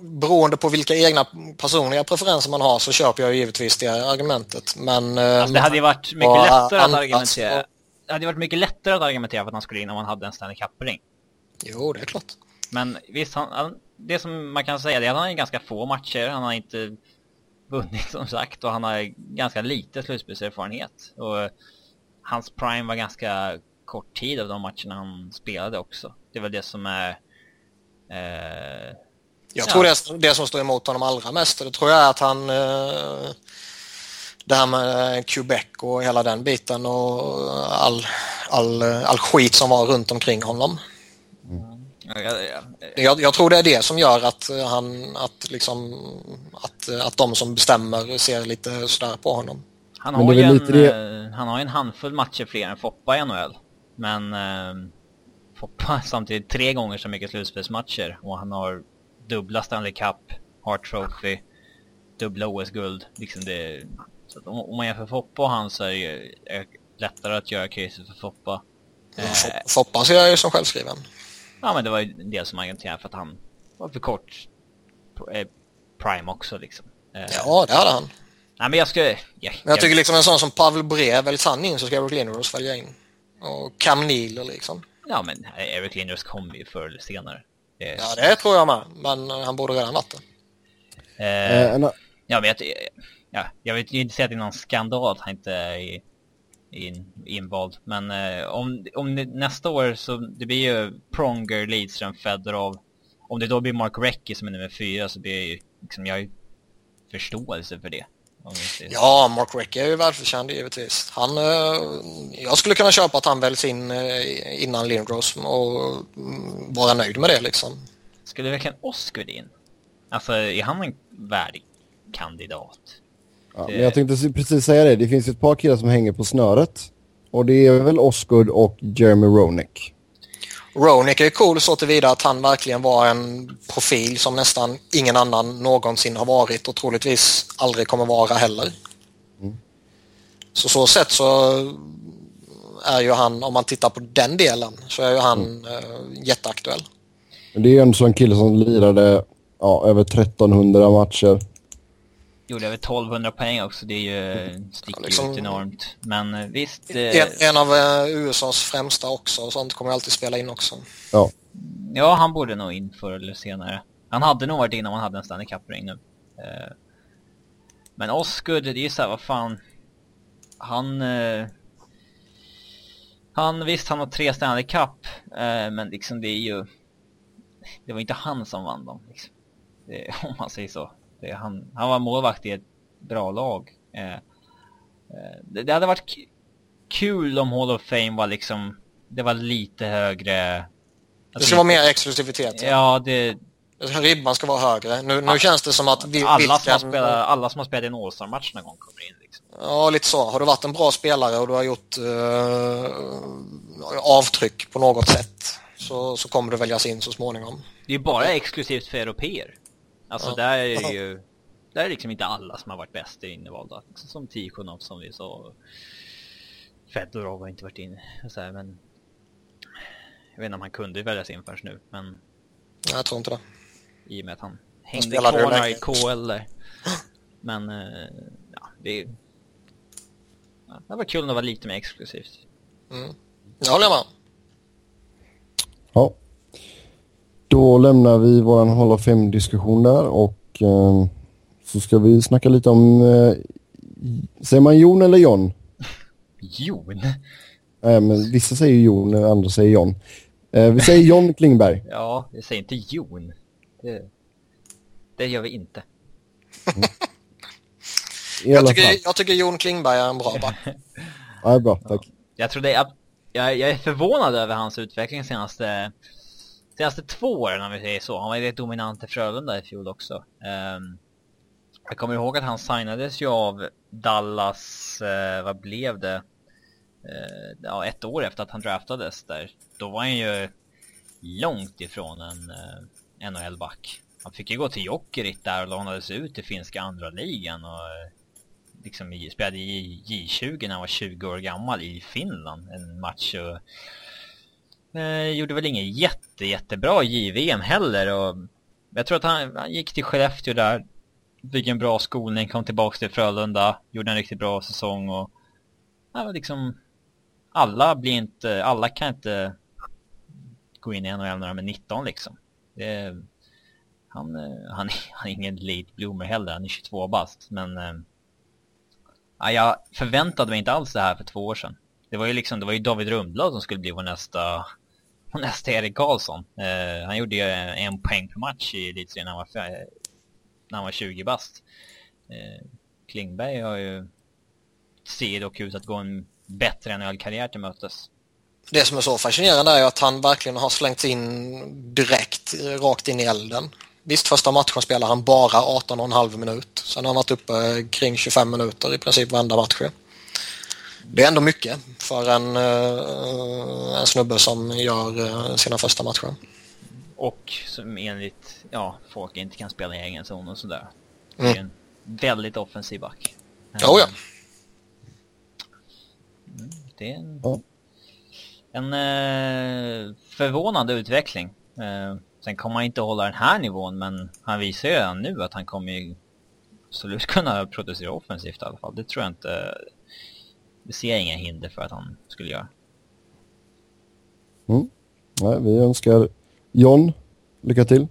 beroende på vilka egna personliga preferenser man har så köper jag givetvis det argumentet. Men, alltså, det hade ju varit mycket lättare att argumentera. Det hade varit mycket lättare att argumentera för att han skulle in om han hade en Stanley Cup-ring. Jo, det är klart. Men visst, han, det som man kan säga är att han har ganska få matcher. Han har inte vunnit som sagt och han har ganska lite slutspelserfarenhet. Och hans prime var ganska kort tid av de matcherna han spelade också. Det är väl det som är... Eh, jag tror ja. det, det som står emot honom allra mest, det tror jag är att han... Eh, det här med Quebec och hela den biten och all, all, all skit som var runt omkring honom. Mm. Ja, ja, jag, jag, tror det är det som gör att han, att liksom, att, att de som bestämmer ser lite sådär på honom. Han har, ju en, det... Eh, han har en handfull matcher fler än Foppa i NHL. Men eh, Foppa samtidigt tre gånger så mycket slutspelsmatcher och han har dubbla Stanley Cup, Hart Trophy, dubbla OS-guld. Liksom det, så om, man jämför Foppa och han så är det lättare att göra caset för Foppa. Ja, eh, Foppa ser jag ju som självskriven. Ja men det var ju en del som argumenterade för att han var för kort eh, prime också liksom. Eh, ja det hade han. Nej men jag ska... Ja, men jag, jag tycker liksom en sån som Pavel Brev, väljs han in så ska Eric Lindros välja in. Och Cam Neal liksom. Ja men Eric Lindros kommer ju förr eller senare. Det ja det tror jag med, men han borde redan varit det. Eh, eh, ja men jag, ja, jag vill inte säga att det är någon skandal att han inte är in, invald. Men eh, om, om nästa år så det blir ju Pronger, Lidström, Fedorov. Om det då blir Mark Recchi som är nummer fyra så blir ju liksom, jag har ju förståelse för det. Ja, Mark Recchi är ju välförtjänt givetvis. Han, eh, jag skulle kunna köpa att han väljs in eh, innan Lindros och mm, vara nöjd med det liksom. Skulle verkligen Oscar in? Alltså, är han en värdig kandidat? Ja, det... men jag tänkte precis säga det. Det finns ett par killar som hänger på snöret. Och det är väl Osgood och Jeremy Roenick. Ronick är cool så tillvida att han verkligen var en profil som nästan ingen annan någonsin har varit och troligtvis aldrig kommer vara heller. Mm. Så så sätt så är ju han, om man tittar på den delen, så är ju han mm. äh, jätteaktuell. Det är ju en sån kille som lirade ja, över 1300 matcher gjorde över 1200 poäng också, det är ju, sticker ja, liksom, ut enormt. Men eh, visst... En, eh, en av eh, USAs främsta också, och sånt kommer alltid spela in också. Ja. Ja, han borde nog in förr eller senare. Han hade nog varit in om han hade en Stanley Cup-ring nu. Men Osgood, det är ju såhär, vad fan... Han... Han, visst han har tre Stanley Cup, men liksom det är ju... Det var inte han som vann dem, liksom. det, om man säger så. Det, han, han var målvakt i ett bra lag. Eh, eh, det, det, hade varit kul om Hall of Fame var liksom, det var lite högre. Alltså, det ska vara mer exklusivitet. Ja, ja det... Ribban ska vara högre. Nu, nu känns det som att... Vi, alla, vilken... som har spelat, alla som har spelat i en All-Star-match någon gång kommer in. Liksom. Ja, lite så. Har du varit en bra spelare och du har gjort uh, avtryck på något sätt så, så kommer du väljas in så småningom. Det är ju bara exklusivt för europeer. Alltså Ja. där är det ju... Där är det liksom inte alla som har varit bäst i innevalda. Liksom Som Tikhonov som vi sa. Fedorov har inte varit inne. Så här, men... Jag vet inte om han kunde väljas in först nu, men Jag tror inte det. i och med att han hängde kvar i KL där. Men, eh, ja, det. Ja, det var kul att vara lite mer exklusivt. Mm. Det håller jag med om. Ja. Då lämnar vi våran Hall of Fame-diskussion där och eh, så ska vi snacka lite om, eh, säger man Jon eller John? Jon? Eh, men vissa säger Jon och andra säger John. Eh, vi säger John Klingberg. Ja, jag säger inte Jon. Det, det gör vi inte. I Jag tycker, jag tycker Jon Klingberg är en bra back. Ja, bra, tack. Jag tror det är, jag, jag är förvånad över hans utveckling senaste, senaste två åren om vi säger så. Han var ju rätt dominant i Frölunda i fjol också. Um, jag kommer ihåg att han signades ju av Dallas, uh, vad blev det? Uh, ja, ett år efter att han draftades där. Då var han ju långt ifrån en eh, uh, NHL-back. Han fick ju gå till Jokerit där och lånades ut till finska andra ligan och liksom spelade i J20 när han var 20 år gammal i Finland en match och eh, gjorde väl ingen jätte, jättebra JVM heller och jag tror att han, han gick till Skellefteå där fick en bra skolning, kom tillbaks till Frölunda gjorde en riktigt bra säsong och ja, liksom alla blir inte, alla kan inte gå in i NHL när de är 19 liksom det, han, eh, han, han är ingen late bloomer heller, han är 22 bast men eh, Ja, jag förväntade mig inte alls det här för två år sedan. Det var ju liksom, det var ju David Rundblad som skulle bli vår nästa, nästa Erik Karlsson. Eh, han gjorde ju en poäng per match i elitserien när han var, när han var 20 bast. Eh, Klingberg har ju, ser dock ut att gå en bättre NHL-karriär till mötes. Det som är så fascinerande är ju att han verkligen har slängts in direkt, rakt in i elden. Visst, första matchen spelar han bara 18,5 minut. Sen har han varit uppe kring 25 minuter i princip varenda match. Det är ändå mycket för en, eh, en snubbe som gör eh, sina första matcher. Och som enligt, ja, folk inte kan spela i egen zon och sådär. Det Mm. är en väldigt offensiv back. Jo, ja. Det är en, en eh, förvånande utveckling. Eh, sen kommer han inte hålla den här nivån, men han visar ju redan nu att han kommer ju absolut kunna producera offensivt i alla fall. Det tror jag inte... Det ser inga hinder för att han skulle göra. Nej, vi önskar John lycka till.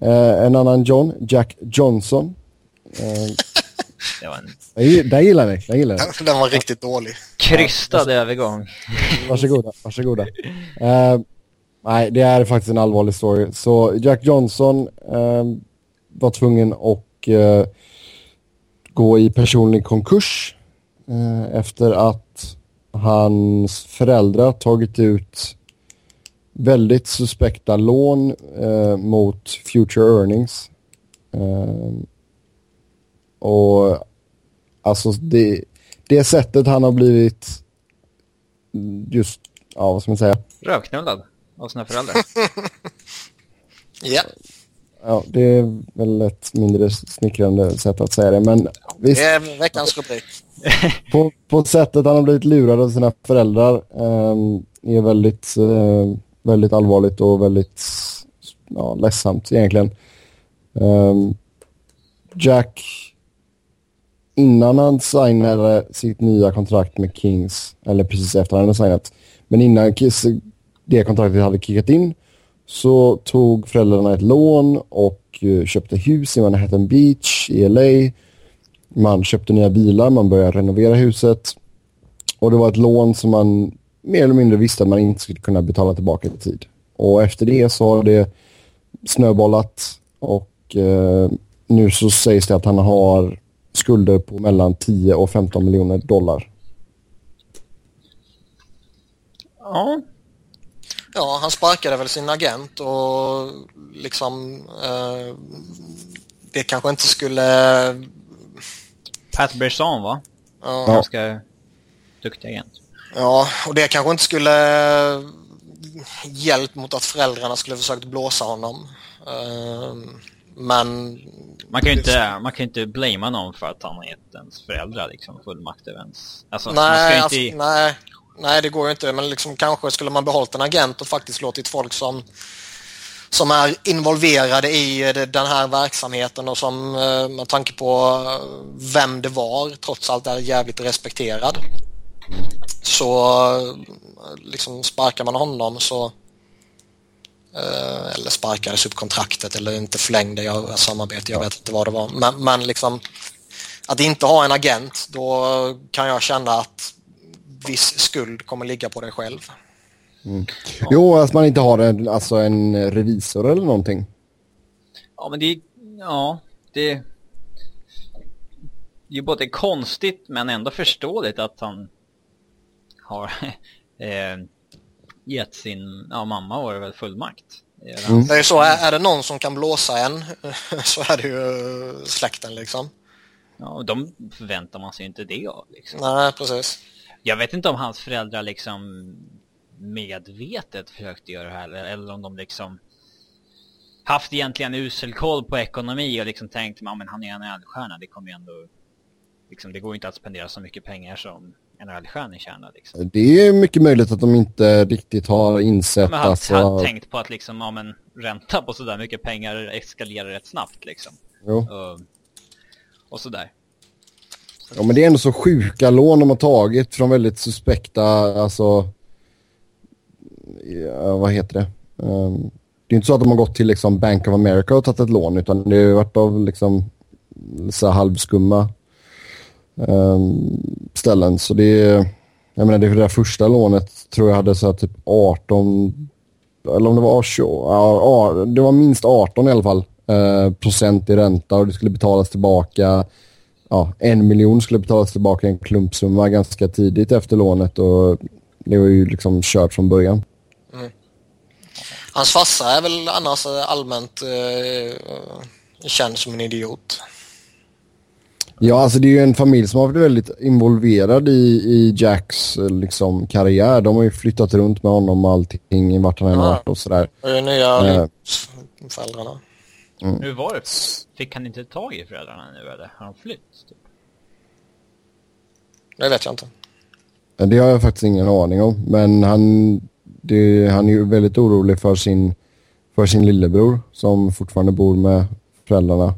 Eh, en annan John, Jack Johnson. Eh, Det var en gillar ni, den gillar ni. Den var riktigt dålig. krystad övergång. Varsågoda, varsågoda. Eh, nej, det är faktiskt en allvarlig story. Så Jack Johnson eh, var tvungen att eh, gå i personlig konkurs efter att hans föräldrar tagit ut väldigt suspekta lån eh, mot future earnings. Eh, och alltså det, det sättet han har blivit just, ja vad ska man säga? Rövknullad av sina föräldrar. Ja, Ja, det är väl ett mindre smickrande sätt att säga det. Men visst, det är veckans rubrik. på, på sättet han har blivit lurad av sina föräldrar ehm, är väldigt, eh, väldigt allvarligt och väldigt ja, ledsamt egentligen. Ehm, Jack, innan han signade sitt nya kontrakt med Kings, eller precis efter han hade signat, men innan det kontraktet hade kickat in så tog föräldrarna ett lån och eh, köpte hus i Manhattan Beach i LA. Man köpte nya bilar, man började renovera huset. Och det var ett lån som man mer eller mindre visste att man inte skulle kunna betala tillbaka i tid. Och efter det så har det snöbollat och eh, nu så sägs det att han har skulder på mellan 10 och 15 miljoner dollar. ja, Ja, han sparkade väl sin agent och liksom eh, det kanske inte skulle... Pat Bresson va? Ja, Ganska duktig agent. ja, och det kanske inte skulle hjälpt mot att föräldrarna skulle försökt blåsa honom. Uh, men... Man kan ju inte, man kan inte blamea någon för att han har gett ens föräldrar liksom fullmakt över ens... Alltså, nej, alltså, inte... nej, nej, det går ju inte. Men liksom, kanske skulle man behållit en agent och faktiskt låtit folk som som är involverade i den här verksamheten och som eh, med tanke på eh, vem det var trots allt är jävligt respekterad. Så eh, liksom sparkar man honom så eller sparkades upp kontraktet eller inte förlängde jag samarbete, jag vet inte vad det var. Men, men liksom att inte ha en agent, då kan jag känna att viss skuld kommer ligga på dig själv. Mm. Ja. Jo, att man inte har en, alltså en revisor eller någonting. Ja, men det är... Ja, det... Det är ju både konstigt men ändå förståeligt att han har eh, gett sin ja, mamma var det väl fullmakt. Mm. Det är så, är, är det någon som kan blåsa en så är det ju släkten liksom. Ja, och de förväntar man sig inte det av liksom. Nej, precis. Jag vet inte om hans föräldrar liksom medvetet försökte göra det här eller om de liksom haft egentligen usel koll på ekonomi och liksom tänkt men han är en NHL-stjärna, det kommer ju ändå liksom, det går inte att spendera så mycket pengar som NHL-stjärnor tjänar liksom. Det är mycket möjligt att de inte riktigt har insett men att... Men har tänkt på att liksom, ja men ränta på sådär mycket pengar eskalerar rätt snabbt liksom. Jo. Och, och sådär. Ja men det är ändå så sjuka lån de har tagit från väldigt suspekta, alltså ja, vad heter det? Um, det är inte så att de har gått till liksom Bank of America och tagit ett lån utan det har varit av liksom så halvskumma um, ställen. Så det är, jag menar det, det där första lånet tror jag hade så här typ 18 eller om det var 20, ja, det var minst 18 i alla fall eh, procent i ränta och det skulle betalas tillbaka ja, en miljon skulle betalas tillbaka i en klumpsumma ganska tidigt efter lånet och det var ju liksom kört från början. Hans farsa är väl annars allmänt eh, känd som en idiot. Ja, alltså det är ju en familj som har varit väldigt involverad i, i Jacks liksom, karriär. De har ju flyttat runt med honom och allting, vart han än varit och sådär. Det är nya eh. föräldrarna. Mm. Hur var det? Fick han inte tag i föräldrarna nu eller har han flytt? Typ? Det vet jag inte. Det har jag faktiskt ingen aning om. Men han det, han är ju väldigt orolig för sin, för sin lillebror som fortfarande bor med föräldrarna.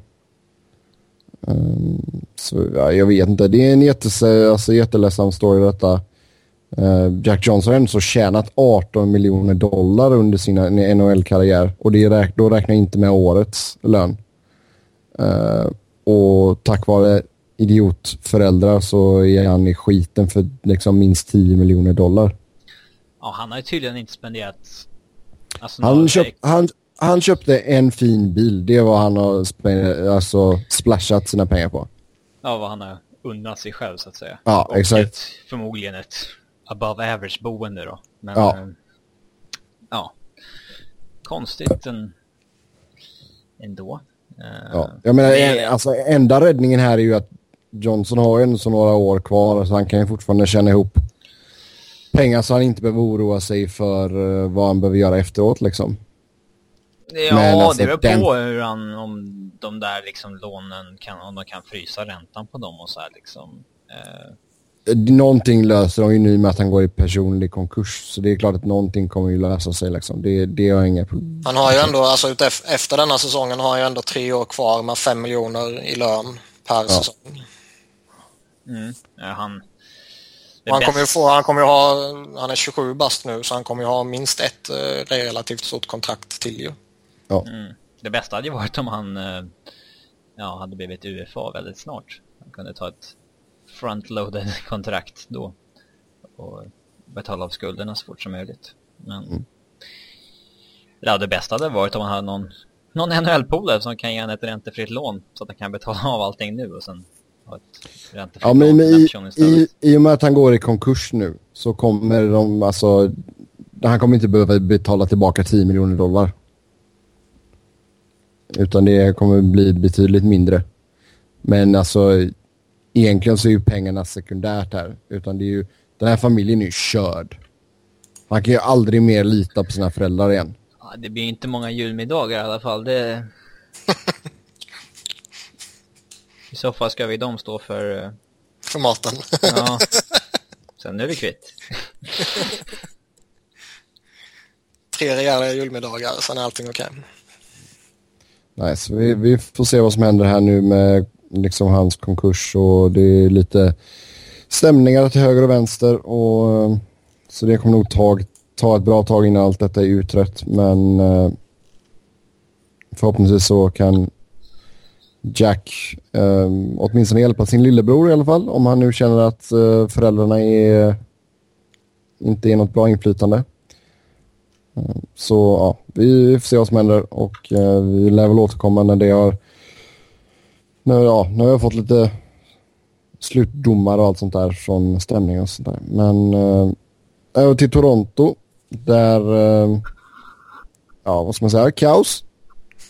Um, så ja, jag vet inte, det är en jättes, alltså, jätteledsen story detta. Uh, Jack Johnson har ändå så tjänat 18 miljoner dollar under sin NHL-karriär och det räk då räknar jag inte med årets lön. Uh, och tack vare idiotföräldrar så är han i skiten för liksom minst 10 miljoner dollar. Ja, han har ju tydligen inte spenderat... Alltså, han, köp, han, han köpte en fin bil. Det var han har spenderat, alltså, splashat sina pengar på. Ja, vad han har unnat sig själv så att säga. Ja, Och exakt. Ett, förmodligen ett above average boende då. Men, ja. Äh, ja. Konstigt en, ändå. Uh, ja, jag menar, det... en, alltså enda räddningen här är ju att Johnson har ju ändå så några år kvar så han kan ju fortfarande känna ihop pengar så han inte behöver oroa sig för uh, vad han behöver göra efteråt liksom. Ja, Men, alltså, det beror den... på hur han, om de där liksom lånen kan, om de kan frysa räntan på dem och så här liksom. Uh... Någonting löser de ju nu med att han går i personlig konkurs. Så det är klart att någonting kommer ju lösa sig liksom. Det, det har inga problem. Han har ju ändå, alltså efter denna säsongen har han ju ändå tre år kvar med fem miljoner i lön per ja. säsong. Mm. Ja, han, han kommer ju få, han kommer ju ha, han är 27 bast nu så han kommer ju ha minst ett eh, relativt stort kontrakt till ju. Ja. Mm. Det bästa hade ju varit om han eh, ja, hade blivit UFA väldigt snart. Han kunde ta ett frontloaded kontrakt då och betala av skulderna så fort som möjligt. Men mm. ja, det bästa hade varit om han hade någon, någon NHL-polare som kan ge honom ett räntefritt lån så att han kan betala av allting nu och sen Ja, men i, i, i och med att han går i konkurs nu så kommer de, alltså, han kommer inte behöva betala tillbaka 10 miljoner dollar. Utan det kommer bli betydligt mindre. Men alltså, egentligen så är ju pengarna sekundärt här. Utan det är ju, den här familjen är ju körd. Han kan ju aldrig mer lita på sina föräldrar igen. Ja, det blir inte många julmiddagar i alla fall. Det... I så fall ska vi de stå för... eh, För maten. Ja. Sen är vi kvitt. Tre rejäla julmiddagar, sen är allting okej. Nej, så vi, vi får se vad som händer här nu med liksom hans konkurs och det är lite stämningar till höger och vänster och eh, så det kommer nog ta, ta ett bra tag innan allt detta är utrett men eh, förhoppningsvis så kan Jack eh, åtminstone hjälpa sin lillebror i alla fall om han nu känner att eh, föräldrarna är inte är något bra inflytande. Eh, så ja, vi får se vad som händer och eh, vi lär väl återkomma när det har... När, ja, vi har fått lite slutdomar och allt sånt där från stämning och sånt där. Men eh, över till Toronto där... Eh, ja, vad ska man säga? Kaos.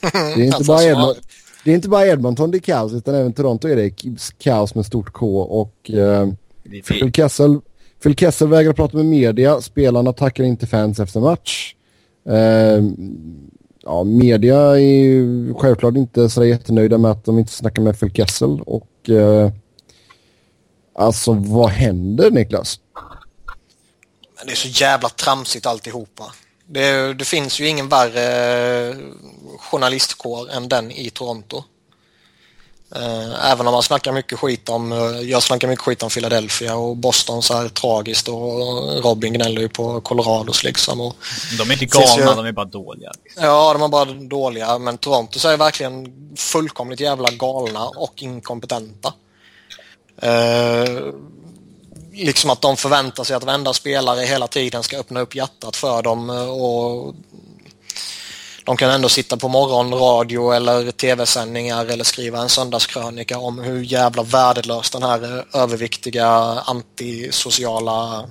Det är inte, Alltså, bara, Edmont, det är inte bara Edmonton det är kaos utan även Toronto är det kaos med stort K och eh, Phil Kessel, Phil Kessel vägrar prata med media. Spelarna tackar inte fans efter match. Eh, ja, media är ju självklart inte så jättenöjda med att de inte snackar med Phil Kessel. Och eh, alltså vad händer Niklas? Men det är så jävla tramsigt alltihopa. Det, det finns ju ingen värre eh, journalistkår än den i Toronto. Eh, Även om man snackar mycket skit om, eh, jag snackar mycket skit om Philadelphia och Boston så här tragiskt och Robin gnäller ju på Colorados liksom. Och, De är inte galna, ju- de är bara dåliga. ja, de är bara dåliga men Toronto är verkligen fullkomligt jävla galna och inkompetenta. Eh, liksom att de förväntar sig att varenda spelare hela tiden ska öppna upp hjärtat för dem eh, och de kan ändå sitta på morgonradio eller tv-sändningar eller skriva en söndagskrönika om hur jävla värdelös den här eh, överviktiga antisociala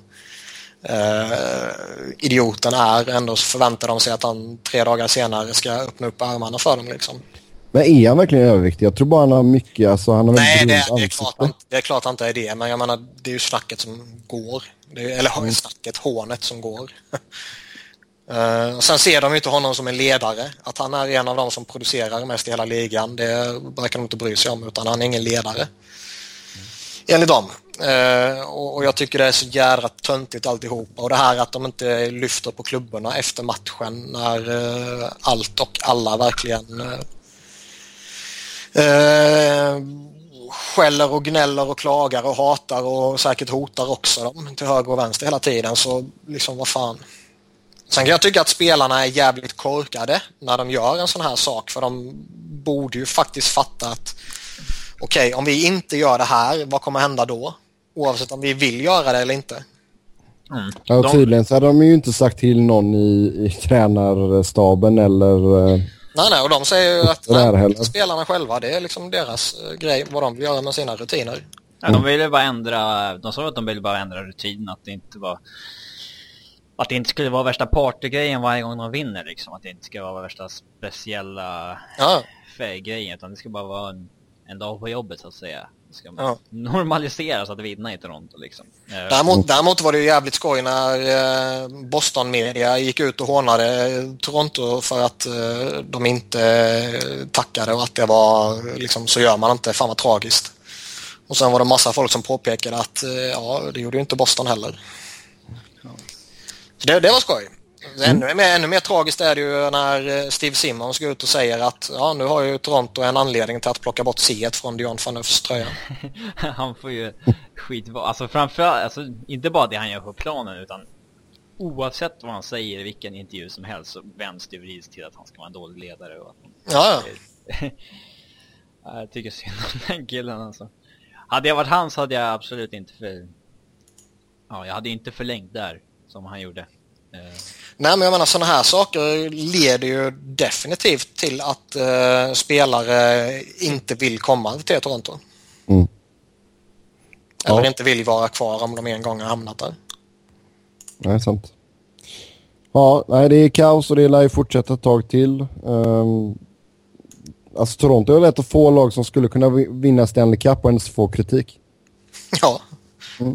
eh, idioten är. Ändå förväntar de sig att han tre dagar senare ska öppna upp armarna för dem. Liksom. Men är han verkligen överviktig? Jag tror bara han har mycket, alltså han har Nej, det, det, är klart, han- det är klart han inte är det, men jag menar det är ju snacket som går. Är, eller snacket, hånet som går. Och sen ser de inte honom som en ledare. Att han är en av de som producerar mest i hela ligan, det verkar de inte bry sig om, utan han är ingen ledare. Enligt dem. Eh, och, jag tycker det är så jädra töntigt alltihopa. Och det här att de inte lyfter på klubborna efter matchen när eh, allt och alla verkligen eh, skäller och gnäller och klagar och hatar och säkert hotar också dem till höger och vänster hela tiden. Så liksom vad fan. Sen kan jag tycka att spelarna är jävligt korkade när de gör en sån här sak för de borde ju faktiskt fatta att okej, om vi inte gör det här, vad kommer hända då? Oavsett om vi vill göra det eller inte. Mm. Ja, tydligen så hade de ju inte sagt till någon i, i tränarstaben eller... eh, Nej, nej, och de säger ju att nej, spelarna själva, det är liksom deras eh, grej, vad de vill göra med sina rutiner. Ja, de ville bara ändra, de sa att de ville bara ändra rutinen, att det inte var att det inte skulle vara värsta partygrejen varje gång de vinner liksom. Att det inte ska vara värsta speciella Ja, grejen utan det ska bara vara en, en dag på jobbet så att säga. Det ska Ja. normaliseras att vinna i Toronto liksom. Eh, Däremot, däremot var det ju jävligt skoj när eh, Boston Media gick ut och hånade Toronto för att eh, de inte tackade och att det var liksom, så gör man inte, fan vad tragiskt. Och sen var det massa folk som påpekade att ja, det gjorde ju inte Boston heller. Så det, det var skoj. Ännu, mer, ännu mer tragiskt är det ju när eh, Steve Simmons går ut och säger att ja, nu har ju Toronto en anledning till att plocka bort C från Dion van Uffs tröja. han får ju skit Alltså framförallt, alltså inte bara det han gör på planen utan oavsett vad han säger i vilken intervju som helst så vänds det vrids till att han ska vara en dålig ledare och att Ja, ja. Ja, Jag tycker synd om den killen alltså. Hade jag varit han så hade jag absolut inte för... Ja, jag hade inte förlängt där som han gjorde. Eh, Nej, men jag menar sådana här saker leder ju definitivt till att eh, spelare inte vill komma till Toronto. Mm. Eller Ja. inte vill vara kvar om de en gång har hamnat där. Nej, sant. Ja, nej, det är kaos och det lär ju fortsätta ett tag till. Um, alltså Toronto är lätt att få lag som skulle kunna vi- vinna Stanley Cup och ens få kritik. Ja, Ja,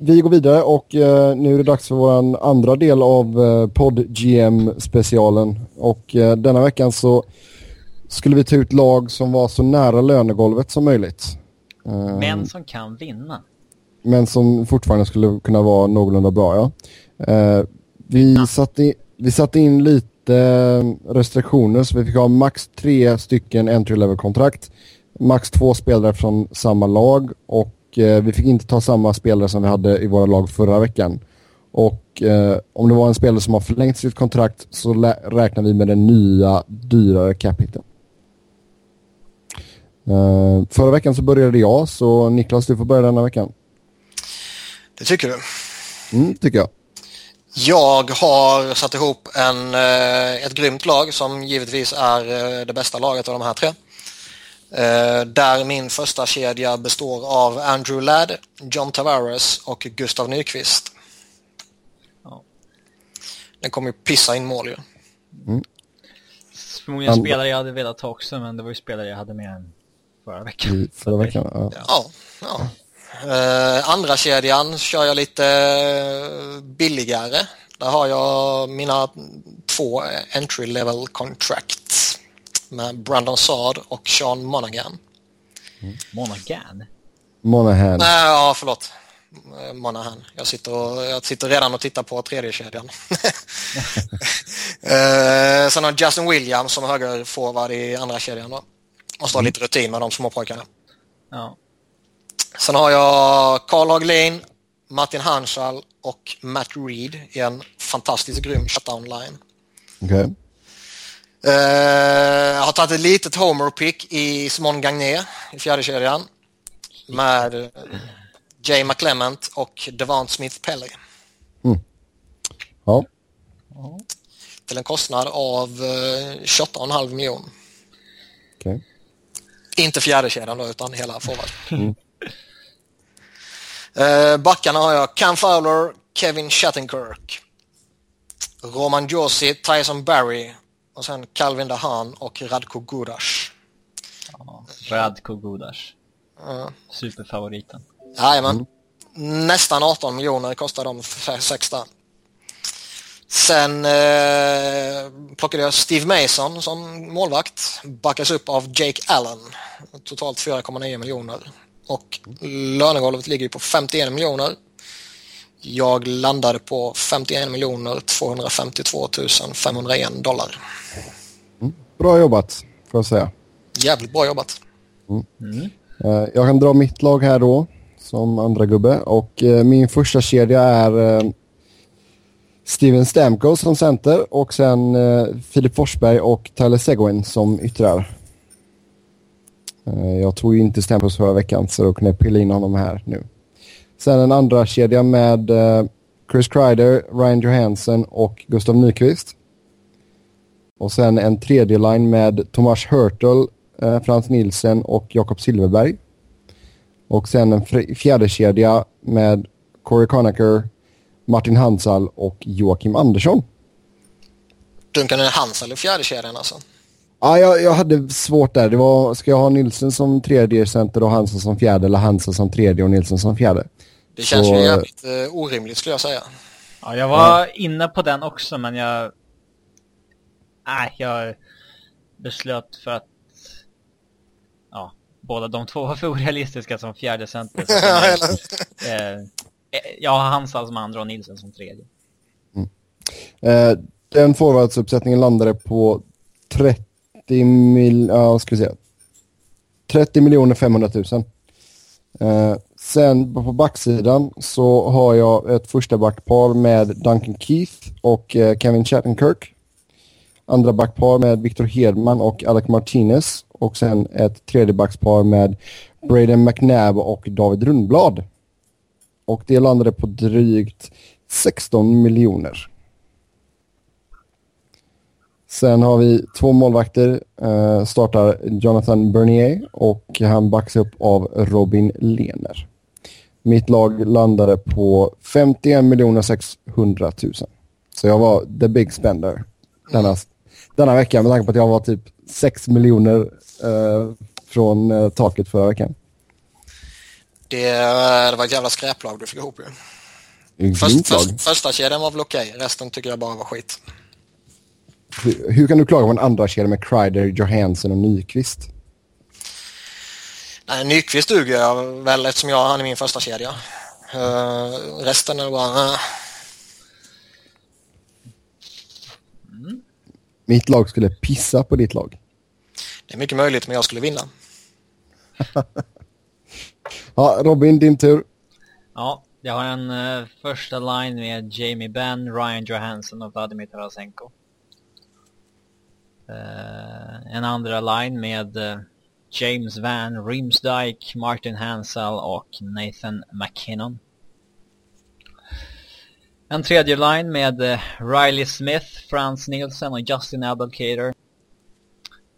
vi går vidare och uh, nu är det dags för vår andra del av uh, podd GM-specialen. Och uh, denna veckan så skulle vi ta ut lag som var så nära lönegolvet som möjligt. Men som kan vinna. Men som fortfarande skulle kunna vara någorlunda bra, ja. vi, ja. Satte, vi satte in lite restriktioner så vi fick ha max tre stycken entry level-kontrakt. Max två spelare från samma lag och eh, vi fick inte ta samma spelare som vi hade i våra lag förra veckan. Och eh, om det var en spelare som har förlängt sitt kontrakt så räknar vi med den nya dyrare capiten. Uh, förra veckan så började jag, så Niklas du får börja denna veckan. Det tycker du? Mm, tycker jag. Jag har satt ihop en, eh, ett grymt lag som givetvis är det bästa laget av de här tre. Eh, där min första kedja består av Andrew Ladd, John Tavares och Gustav Nyqvist. Ja. Den kommer ju pissa in mål ju. Mm. Förmodligen And... spelare jag hade velat ha också, men det var ju spelare jag hade med förra veckan. Förra veckan, ja. ja, ja. Uh, andra kedjan kör jag lite eh, billigare. Där har jag mina två entry level contracts med Brandon Saad och Sean Monaghan. Mm. Monaghan? Monahan. Nej, ja, förlåt. Monahan. Jag sitter, och, jag sitter redan och tittar på tredje kedjan. eh, sen har Justin Williams som högerforward i andra kedjan. Då. Måste ha mm. lite rutin med de små pojkarna. Ja. Sen har jag Carl Hagelin, Martin Hanschall och Matt Reed i en fantastiskt grym shutdown line. Okay. Jag har tagit ett litet homer-pick i Simon Gagné i fjärde kedjan med Jay McClement och Devant Smith Pelly. Mm. Ja. Till en kostnad av eh, 28,5 miljoner. Okay. Inte fjärde kedjan då, utan hela forward. Mm. Uh, backarna har jag Cam Fowler, Kevin Shattenkirk, Roman Josi, Tyson Barry och sen Calvin Dahan och Radko Gudas. Ja, Radko Gudas. Ja. Superfavoriten. Jajamän. Mm. Nästan 18 miljoner kostar de sex där. Sen eh, plockade jag Steve Mason som målvakt. Backas upp av Jake Allen. Totalt 4,9 miljoner. Och lönegolvet ligger på 51 miljoner. Jag landade på 51 miljoner 252 501 dollar. Mm. Bra jobbat, får jag säga. Jävligt bra jobbat. Mm. Mm. Uh, jag kan dra mitt lag här då, som andra gubbe. Och uh, min första kedja är uh, Steven Stamkos som center och sen Filip Forsberg och Tyler Seguin som yttrar. jag tog ju inte Stamkos förra veckan så då kunde jag pilla in honom här nu. Sen en andra kedja med uh, Chris Kreider, Ryan Johansson och Gustav Nyqvist. Och sen en tredje line med Thomas Hurtle, uh, Frans Nielsen och Jakob Silverberg. Och sen en fjärde kedja med Corey Conacher, Martin Hansal och Joakim Andersson. Duncan Hansal i fjärde kedjan alltså? Ja, jag, jag hade svårt där. Det var, ska jag ha Nilsson som tredje center och Hansson som fjärde eller Hansson som tredje och Nilsson som fjärde? Det känns så... ju jävligt eh, orimligt skulle jag säga. Ja, jag var ja. inne på den också men jag... Nej, jag beslöt för att... Ja, båda de två var för orealistiska som fjärde center. jag, eh, jag har Hansal som andra och Nilsson som tredje. Mm. Eh, den forwardsuppsättningen landade på 30 mil... Ja, ska vi se. 30 miljoner 500 000. Eh, Sen på backsidan så har jag ett första backpar med Duncan Keith och eh, Kevin Chattenkirk. Andra backpar med Victor Hedman och Alec Martinez. Och sen ett tredje backpar med Braden McNabb och David Rundblad. Och det landade på drygt 16 miljoner. Sen har vi två målvakter. Eh, startar Jonathan Bernier och han backs upp av Robin Lehner. Mitt lag landade på 51 600 000. Så jag var the big spender denna, denna vecka med tanke på att jag var typ 6 miljoner uh, från uh, taket förra veckan. Det, det var ett jävla skräplag du fick ihop ju. Först, först, första kedjan var väl okej, resten tycker jag bara var skit. Hur, hur kan du klaga på en andra kedja med Kreider, Johansson och Nyqvist? Nej, Nyqvist duger jag väl eftersom jag han är min första kedja. Uh, resten är bara... Uh. Mm. Mitt lag skulle pissa på ditt lag. Det är mycket möjligt, men jag skulle vinna. ja, Robin, din tur. Ja, jag har en uh, första line med Jamie Benn, Ryan Johansson och Vladimir Tarasenko. Uh, en andra line med uh, James Van Riemsdyk, Martin Hansel och Nathan McKinnon. En tredje line med uh, Riley Smith, Frans Nielsen och Justin Abdelkader.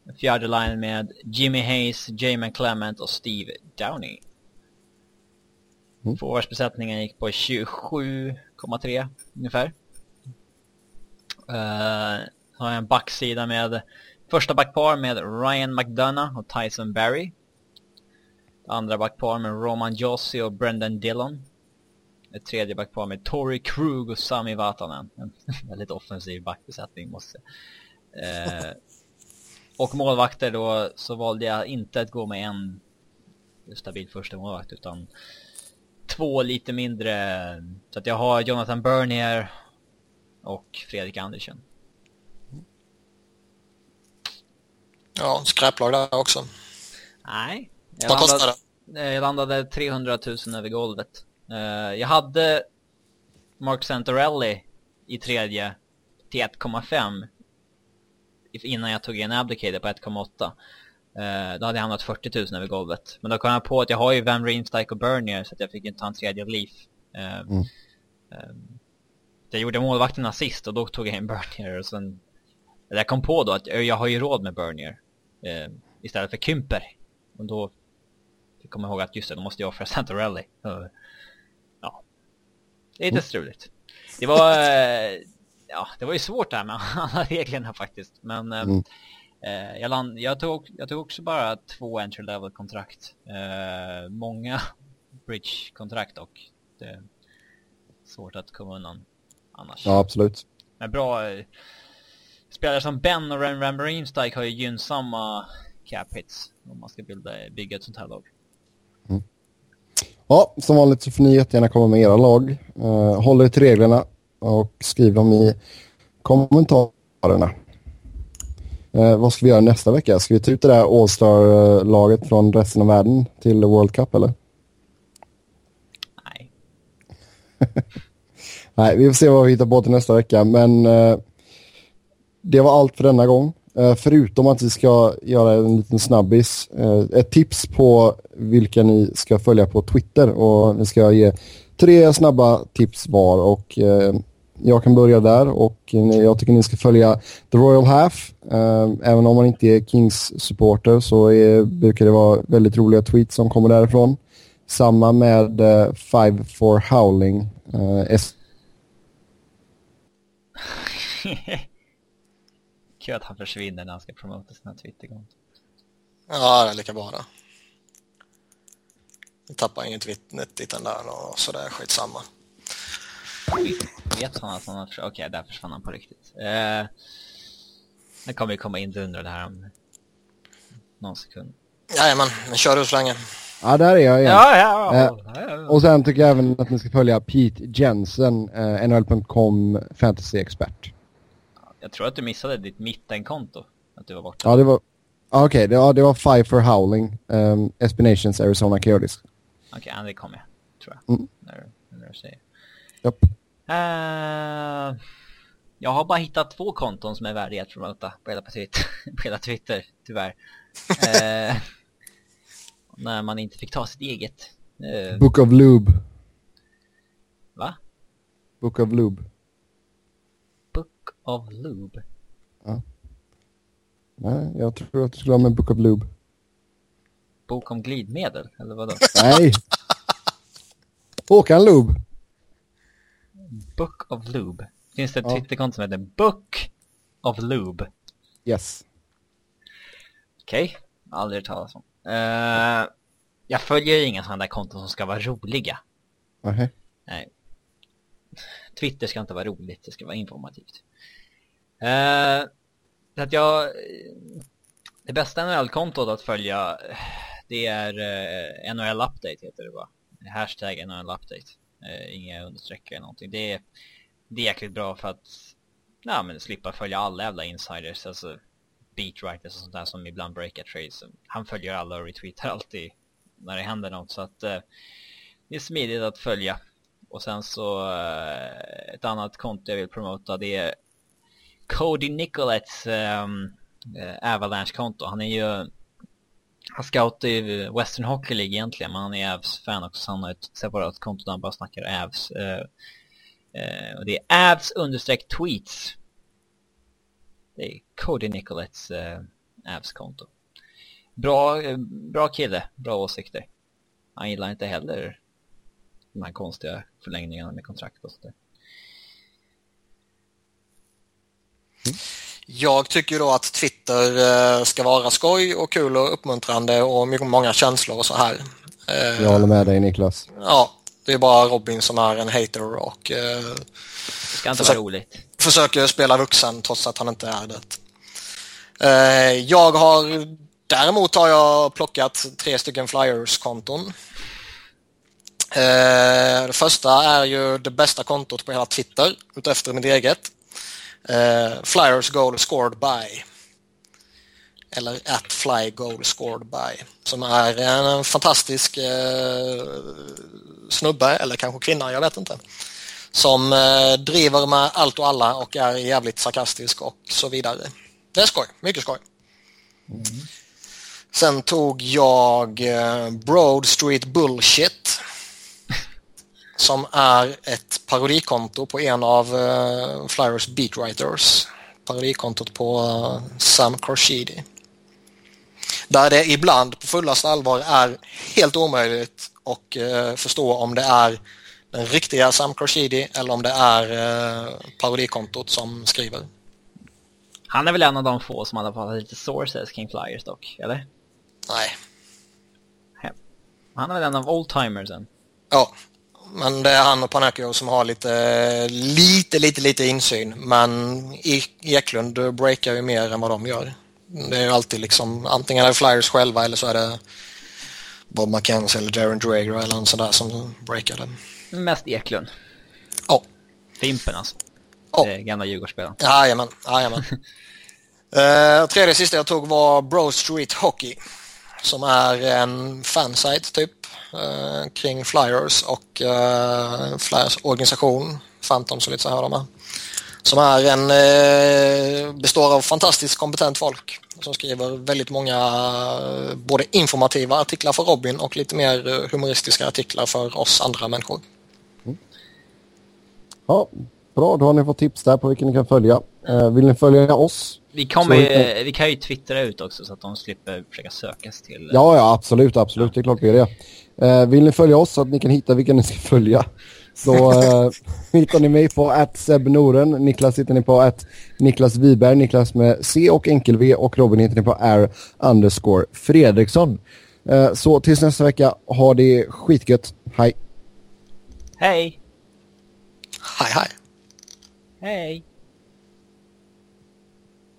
En fjärde line med Jimmy Hayes, Jamie Clement och Steve Downey. Mm. Forwardsbesättningen gick på 27,3 ungefär. Uh, har jag en backsida med första backpar med Ryan McDonough och Tyson Barry. Andra backpar med Roman Jossi och Brendan Dillon. Ett tredje backpar med Tori Krug och Sami Vatanen. En väldigt offensiv backbesättning måste jag eh, Och målvakter då så valde jag inte att gå med en stabil första målvakt utan två lite mindre. Så att jag har Jonathan Bernier och Fredrik Andersen. Ja, skräplag där också. Nej. Jag Vad kostar det? Jag landade 300 000 över golvet. Eh, jag hade Mark Santorelli i tredje till 1,5 innan jag tog in Abdicator på 1,8. Uh, då hade jag hamnat 40 000 över golvet. Men då kom jag på att jag har ju Van Riemsdyk och Bernier så att jag fick inte ta en tredje Leaf. Uh, mm. uh, jag gjorde målvakterna sist och då tog jag in Bernier och sen... Jag kom på då att jag har ju råd med Bernier uh, istället för Kymper. Och då kom jag ihåg att just det, då måste jag offra Santorelli. ja. Det är lite mm. struligt. Det var... ja, det var ju svårt det här med alla reglerna faktiskt. Men... Mm Eh, jag, land, jag, tog, jag tog också bara två entry level kontrakt. Eh, många bridge kontrakt och det är svårt att komma undan annars. Ja, absolut. Men bra eh, spelare som Ben och Ren Rammarine Stike har ju gynnsamma cap hits om man ska bilda, bygga ett sånt här lag. Mm. Ja, som vanligt så får ni jättegärna komma med era lag. Uh, håll er till reglerna och skriv dem i kommentarerna. Eh, vad ska vi göra nästa vecka? Ska vi ta ut det där All-Star-laget från resten av världen till World Cup eller? Nej. Nej, vi får se vad vi hittar på till nästa vecka. Men eh, det var allt för denna gång. Eh, förutom att vi ska göra en liten snabbis. Eh, ett tips på vilka ni ska följa på Twitter. Och ni ska ge tre snabba tips var. Och eh, jag kan börja där och jag tycker ni ska följa The Royal Half. Eh, även om man inte är Kings-supporter så är, brukar det vara väldigt roliga tweets som kommer därifrån. Samma med eh, Five for Howling. Eh, S Kul att han försvinner när han ska promota sina Twitterkonton. Ja, det är lika bra då. Jag tappar inget vittnet i den där och sådär, skitsamma. Vet han att han har Okej, okay, där försvann han på riktigt. Eh, det kommer ju komma in under det här om någon sekund. Jajamän, men kör du så länge. Ja, där är jag igen. Ja, ja, ja. Eh, och sen tycker jag även att ni ska följa Pete Jensen, eh, NHL.com fantasy-expert. Jag tror att du missade ditt mittenkonto, att du var borta. Ja, det var... Okej, okay, det, ja, det var Five for Howling, um, Espinations Arizona Coyotes. Okej, okay, det kommer jag, tror jag. Mm. När, när du säger. Japp. Uh, jag har bara hittat två konton som är värda att promota på hela, Twitter, på hela Twitter tyvärr. uh, när man inte fick ta sitt eget. Uh, Book of Lube. Va? Book of Lube. Of Lube? Ja. Nej, jag tror att du skulle ha med Book of Lube. Bok om glidmedel, eller vadå? Nej! Håkan Lube. Book of Lube. Finns det ett ja. Twitterkonto som heter Book of Lube? Yes. Okej, okay. aldrig hört talas om. Uh, jag följer inga sådana där konton som ska vara roliga. -huh. Nej. Twitter ska inte vara roligt, det ska vara informativt. Uh, att jag, eh, det bästa NHL-kontot att följa, eh, det är eh, NHL Update heter det va? Hashtag NHL Update. Eh, inga understreck eller någonting. Det är, det är jäkligt bra för att ja, men slippa följa alla jävla insiders, alltså beatwriters och sånt där som ibland breakar trades. Han följer alla och retweetar alltid när det händer något så att eh, det är smidigt att följa. Och sen så eh, ett annat konto jag vill promota det är Cody Nicolets ehm, eh, Avalanche-konto. Han är ju han scoutar ju Western Hockey League egentligen, men han är Avs-fan också, så han har ett separat konto där han bara snackar Avs. Eh, uh, och det är Avs understreck tweets. Det är Cody Nicolets uh, Avs-konto. Bra, eh, bra kille, bra åsikter. Han gillar inte heller de här konstiga förlängningarna med kontrakt och sådär. Mm. Jag tycker då att Twitter eh, ska vara skoj och kul och uppmuntrande och mycket, många känslor och så här. Eh, jag håller med dig Niklas. Ja, det är bara Robin som är en hater och eh, det ska inte vara roligt. försöker spela vuxen trots att han inte är det. Jag har däremot har jag plockat tre stycken Flyers-konton. Det första är ju det bästa kontot på hela Twitter utefter mitt eget. Uh, Flyers goal scored by. Eller at fly goal scored by. Som är en fantastisk uh, snubbe eller kanske kvinna, jag vet inte. Som uh, driver med allt och alla och är jävligt sarkastisk och så vidare. Det är skoj, mycket skoj. Mm. Sen tog jag Broad Street Bullshit som är ett parodikonto på en av uh, Flyers beatwriters. Parodikontot på uh, Sam Khorshidi. Där det ibland på fullaste allvar är helt omöjligt att uh, förstå om det är den riktiga Sam Khorshidi eller om det är uh, parodikontot som skriver. Han är väl en av de få som hade fått lite sources kring Flyers dock, eller? Nej. Han är väl en av oldtimersen? Ja, men det är han och Panacchio som har lite, lite, lite, lite insyn. Men Eklund breakar ju mer än vad de gör. Det är ju alltid liksom, antingen är det Flyers själva eller så är det Bob McKenzie eller Darren Drager eller någon sån där som breakar det. Mest Eklund. Ja. Oh. Fimpen alltså. Oh. Det gamla Djurgårdsspelaren. Jajamän, jajamän. uh, tredje sista jag tog var Bro Street Hockey. Som är en fansite typ eh, kring Flyers och eh, Flyers organisation, Phantoms och lite så här de är. Som är en, eh, består av fantastiskt kompetent folk som skriver väldigt många både informativa artiklar för Robin och lite mer humoristiska artiklar för oss andra människor. Mm. Ja, bra. Då har ni fått tips där på vilken ni kan följa. Vill ni följa oss? Vi, kommer ju, vi kan ju twittra ut också så att de slipper försöka söka sig till... Ja, ja, absolut, absolut. Ja. Det är klart vi gör det. Eh, vill ni följa oss så att ni kan hitta vilka ni ska följa så eh, hittar ni mig på att Sebnoren, Niklas hittar ni på att Niklas Wiberg, Niklas med C och enkel V och Robin hittar ni på R underscore Fredriksson. Eh, så tills nästa vecka, ha det skitgött. Hej! Hej! Hej hej! Hej!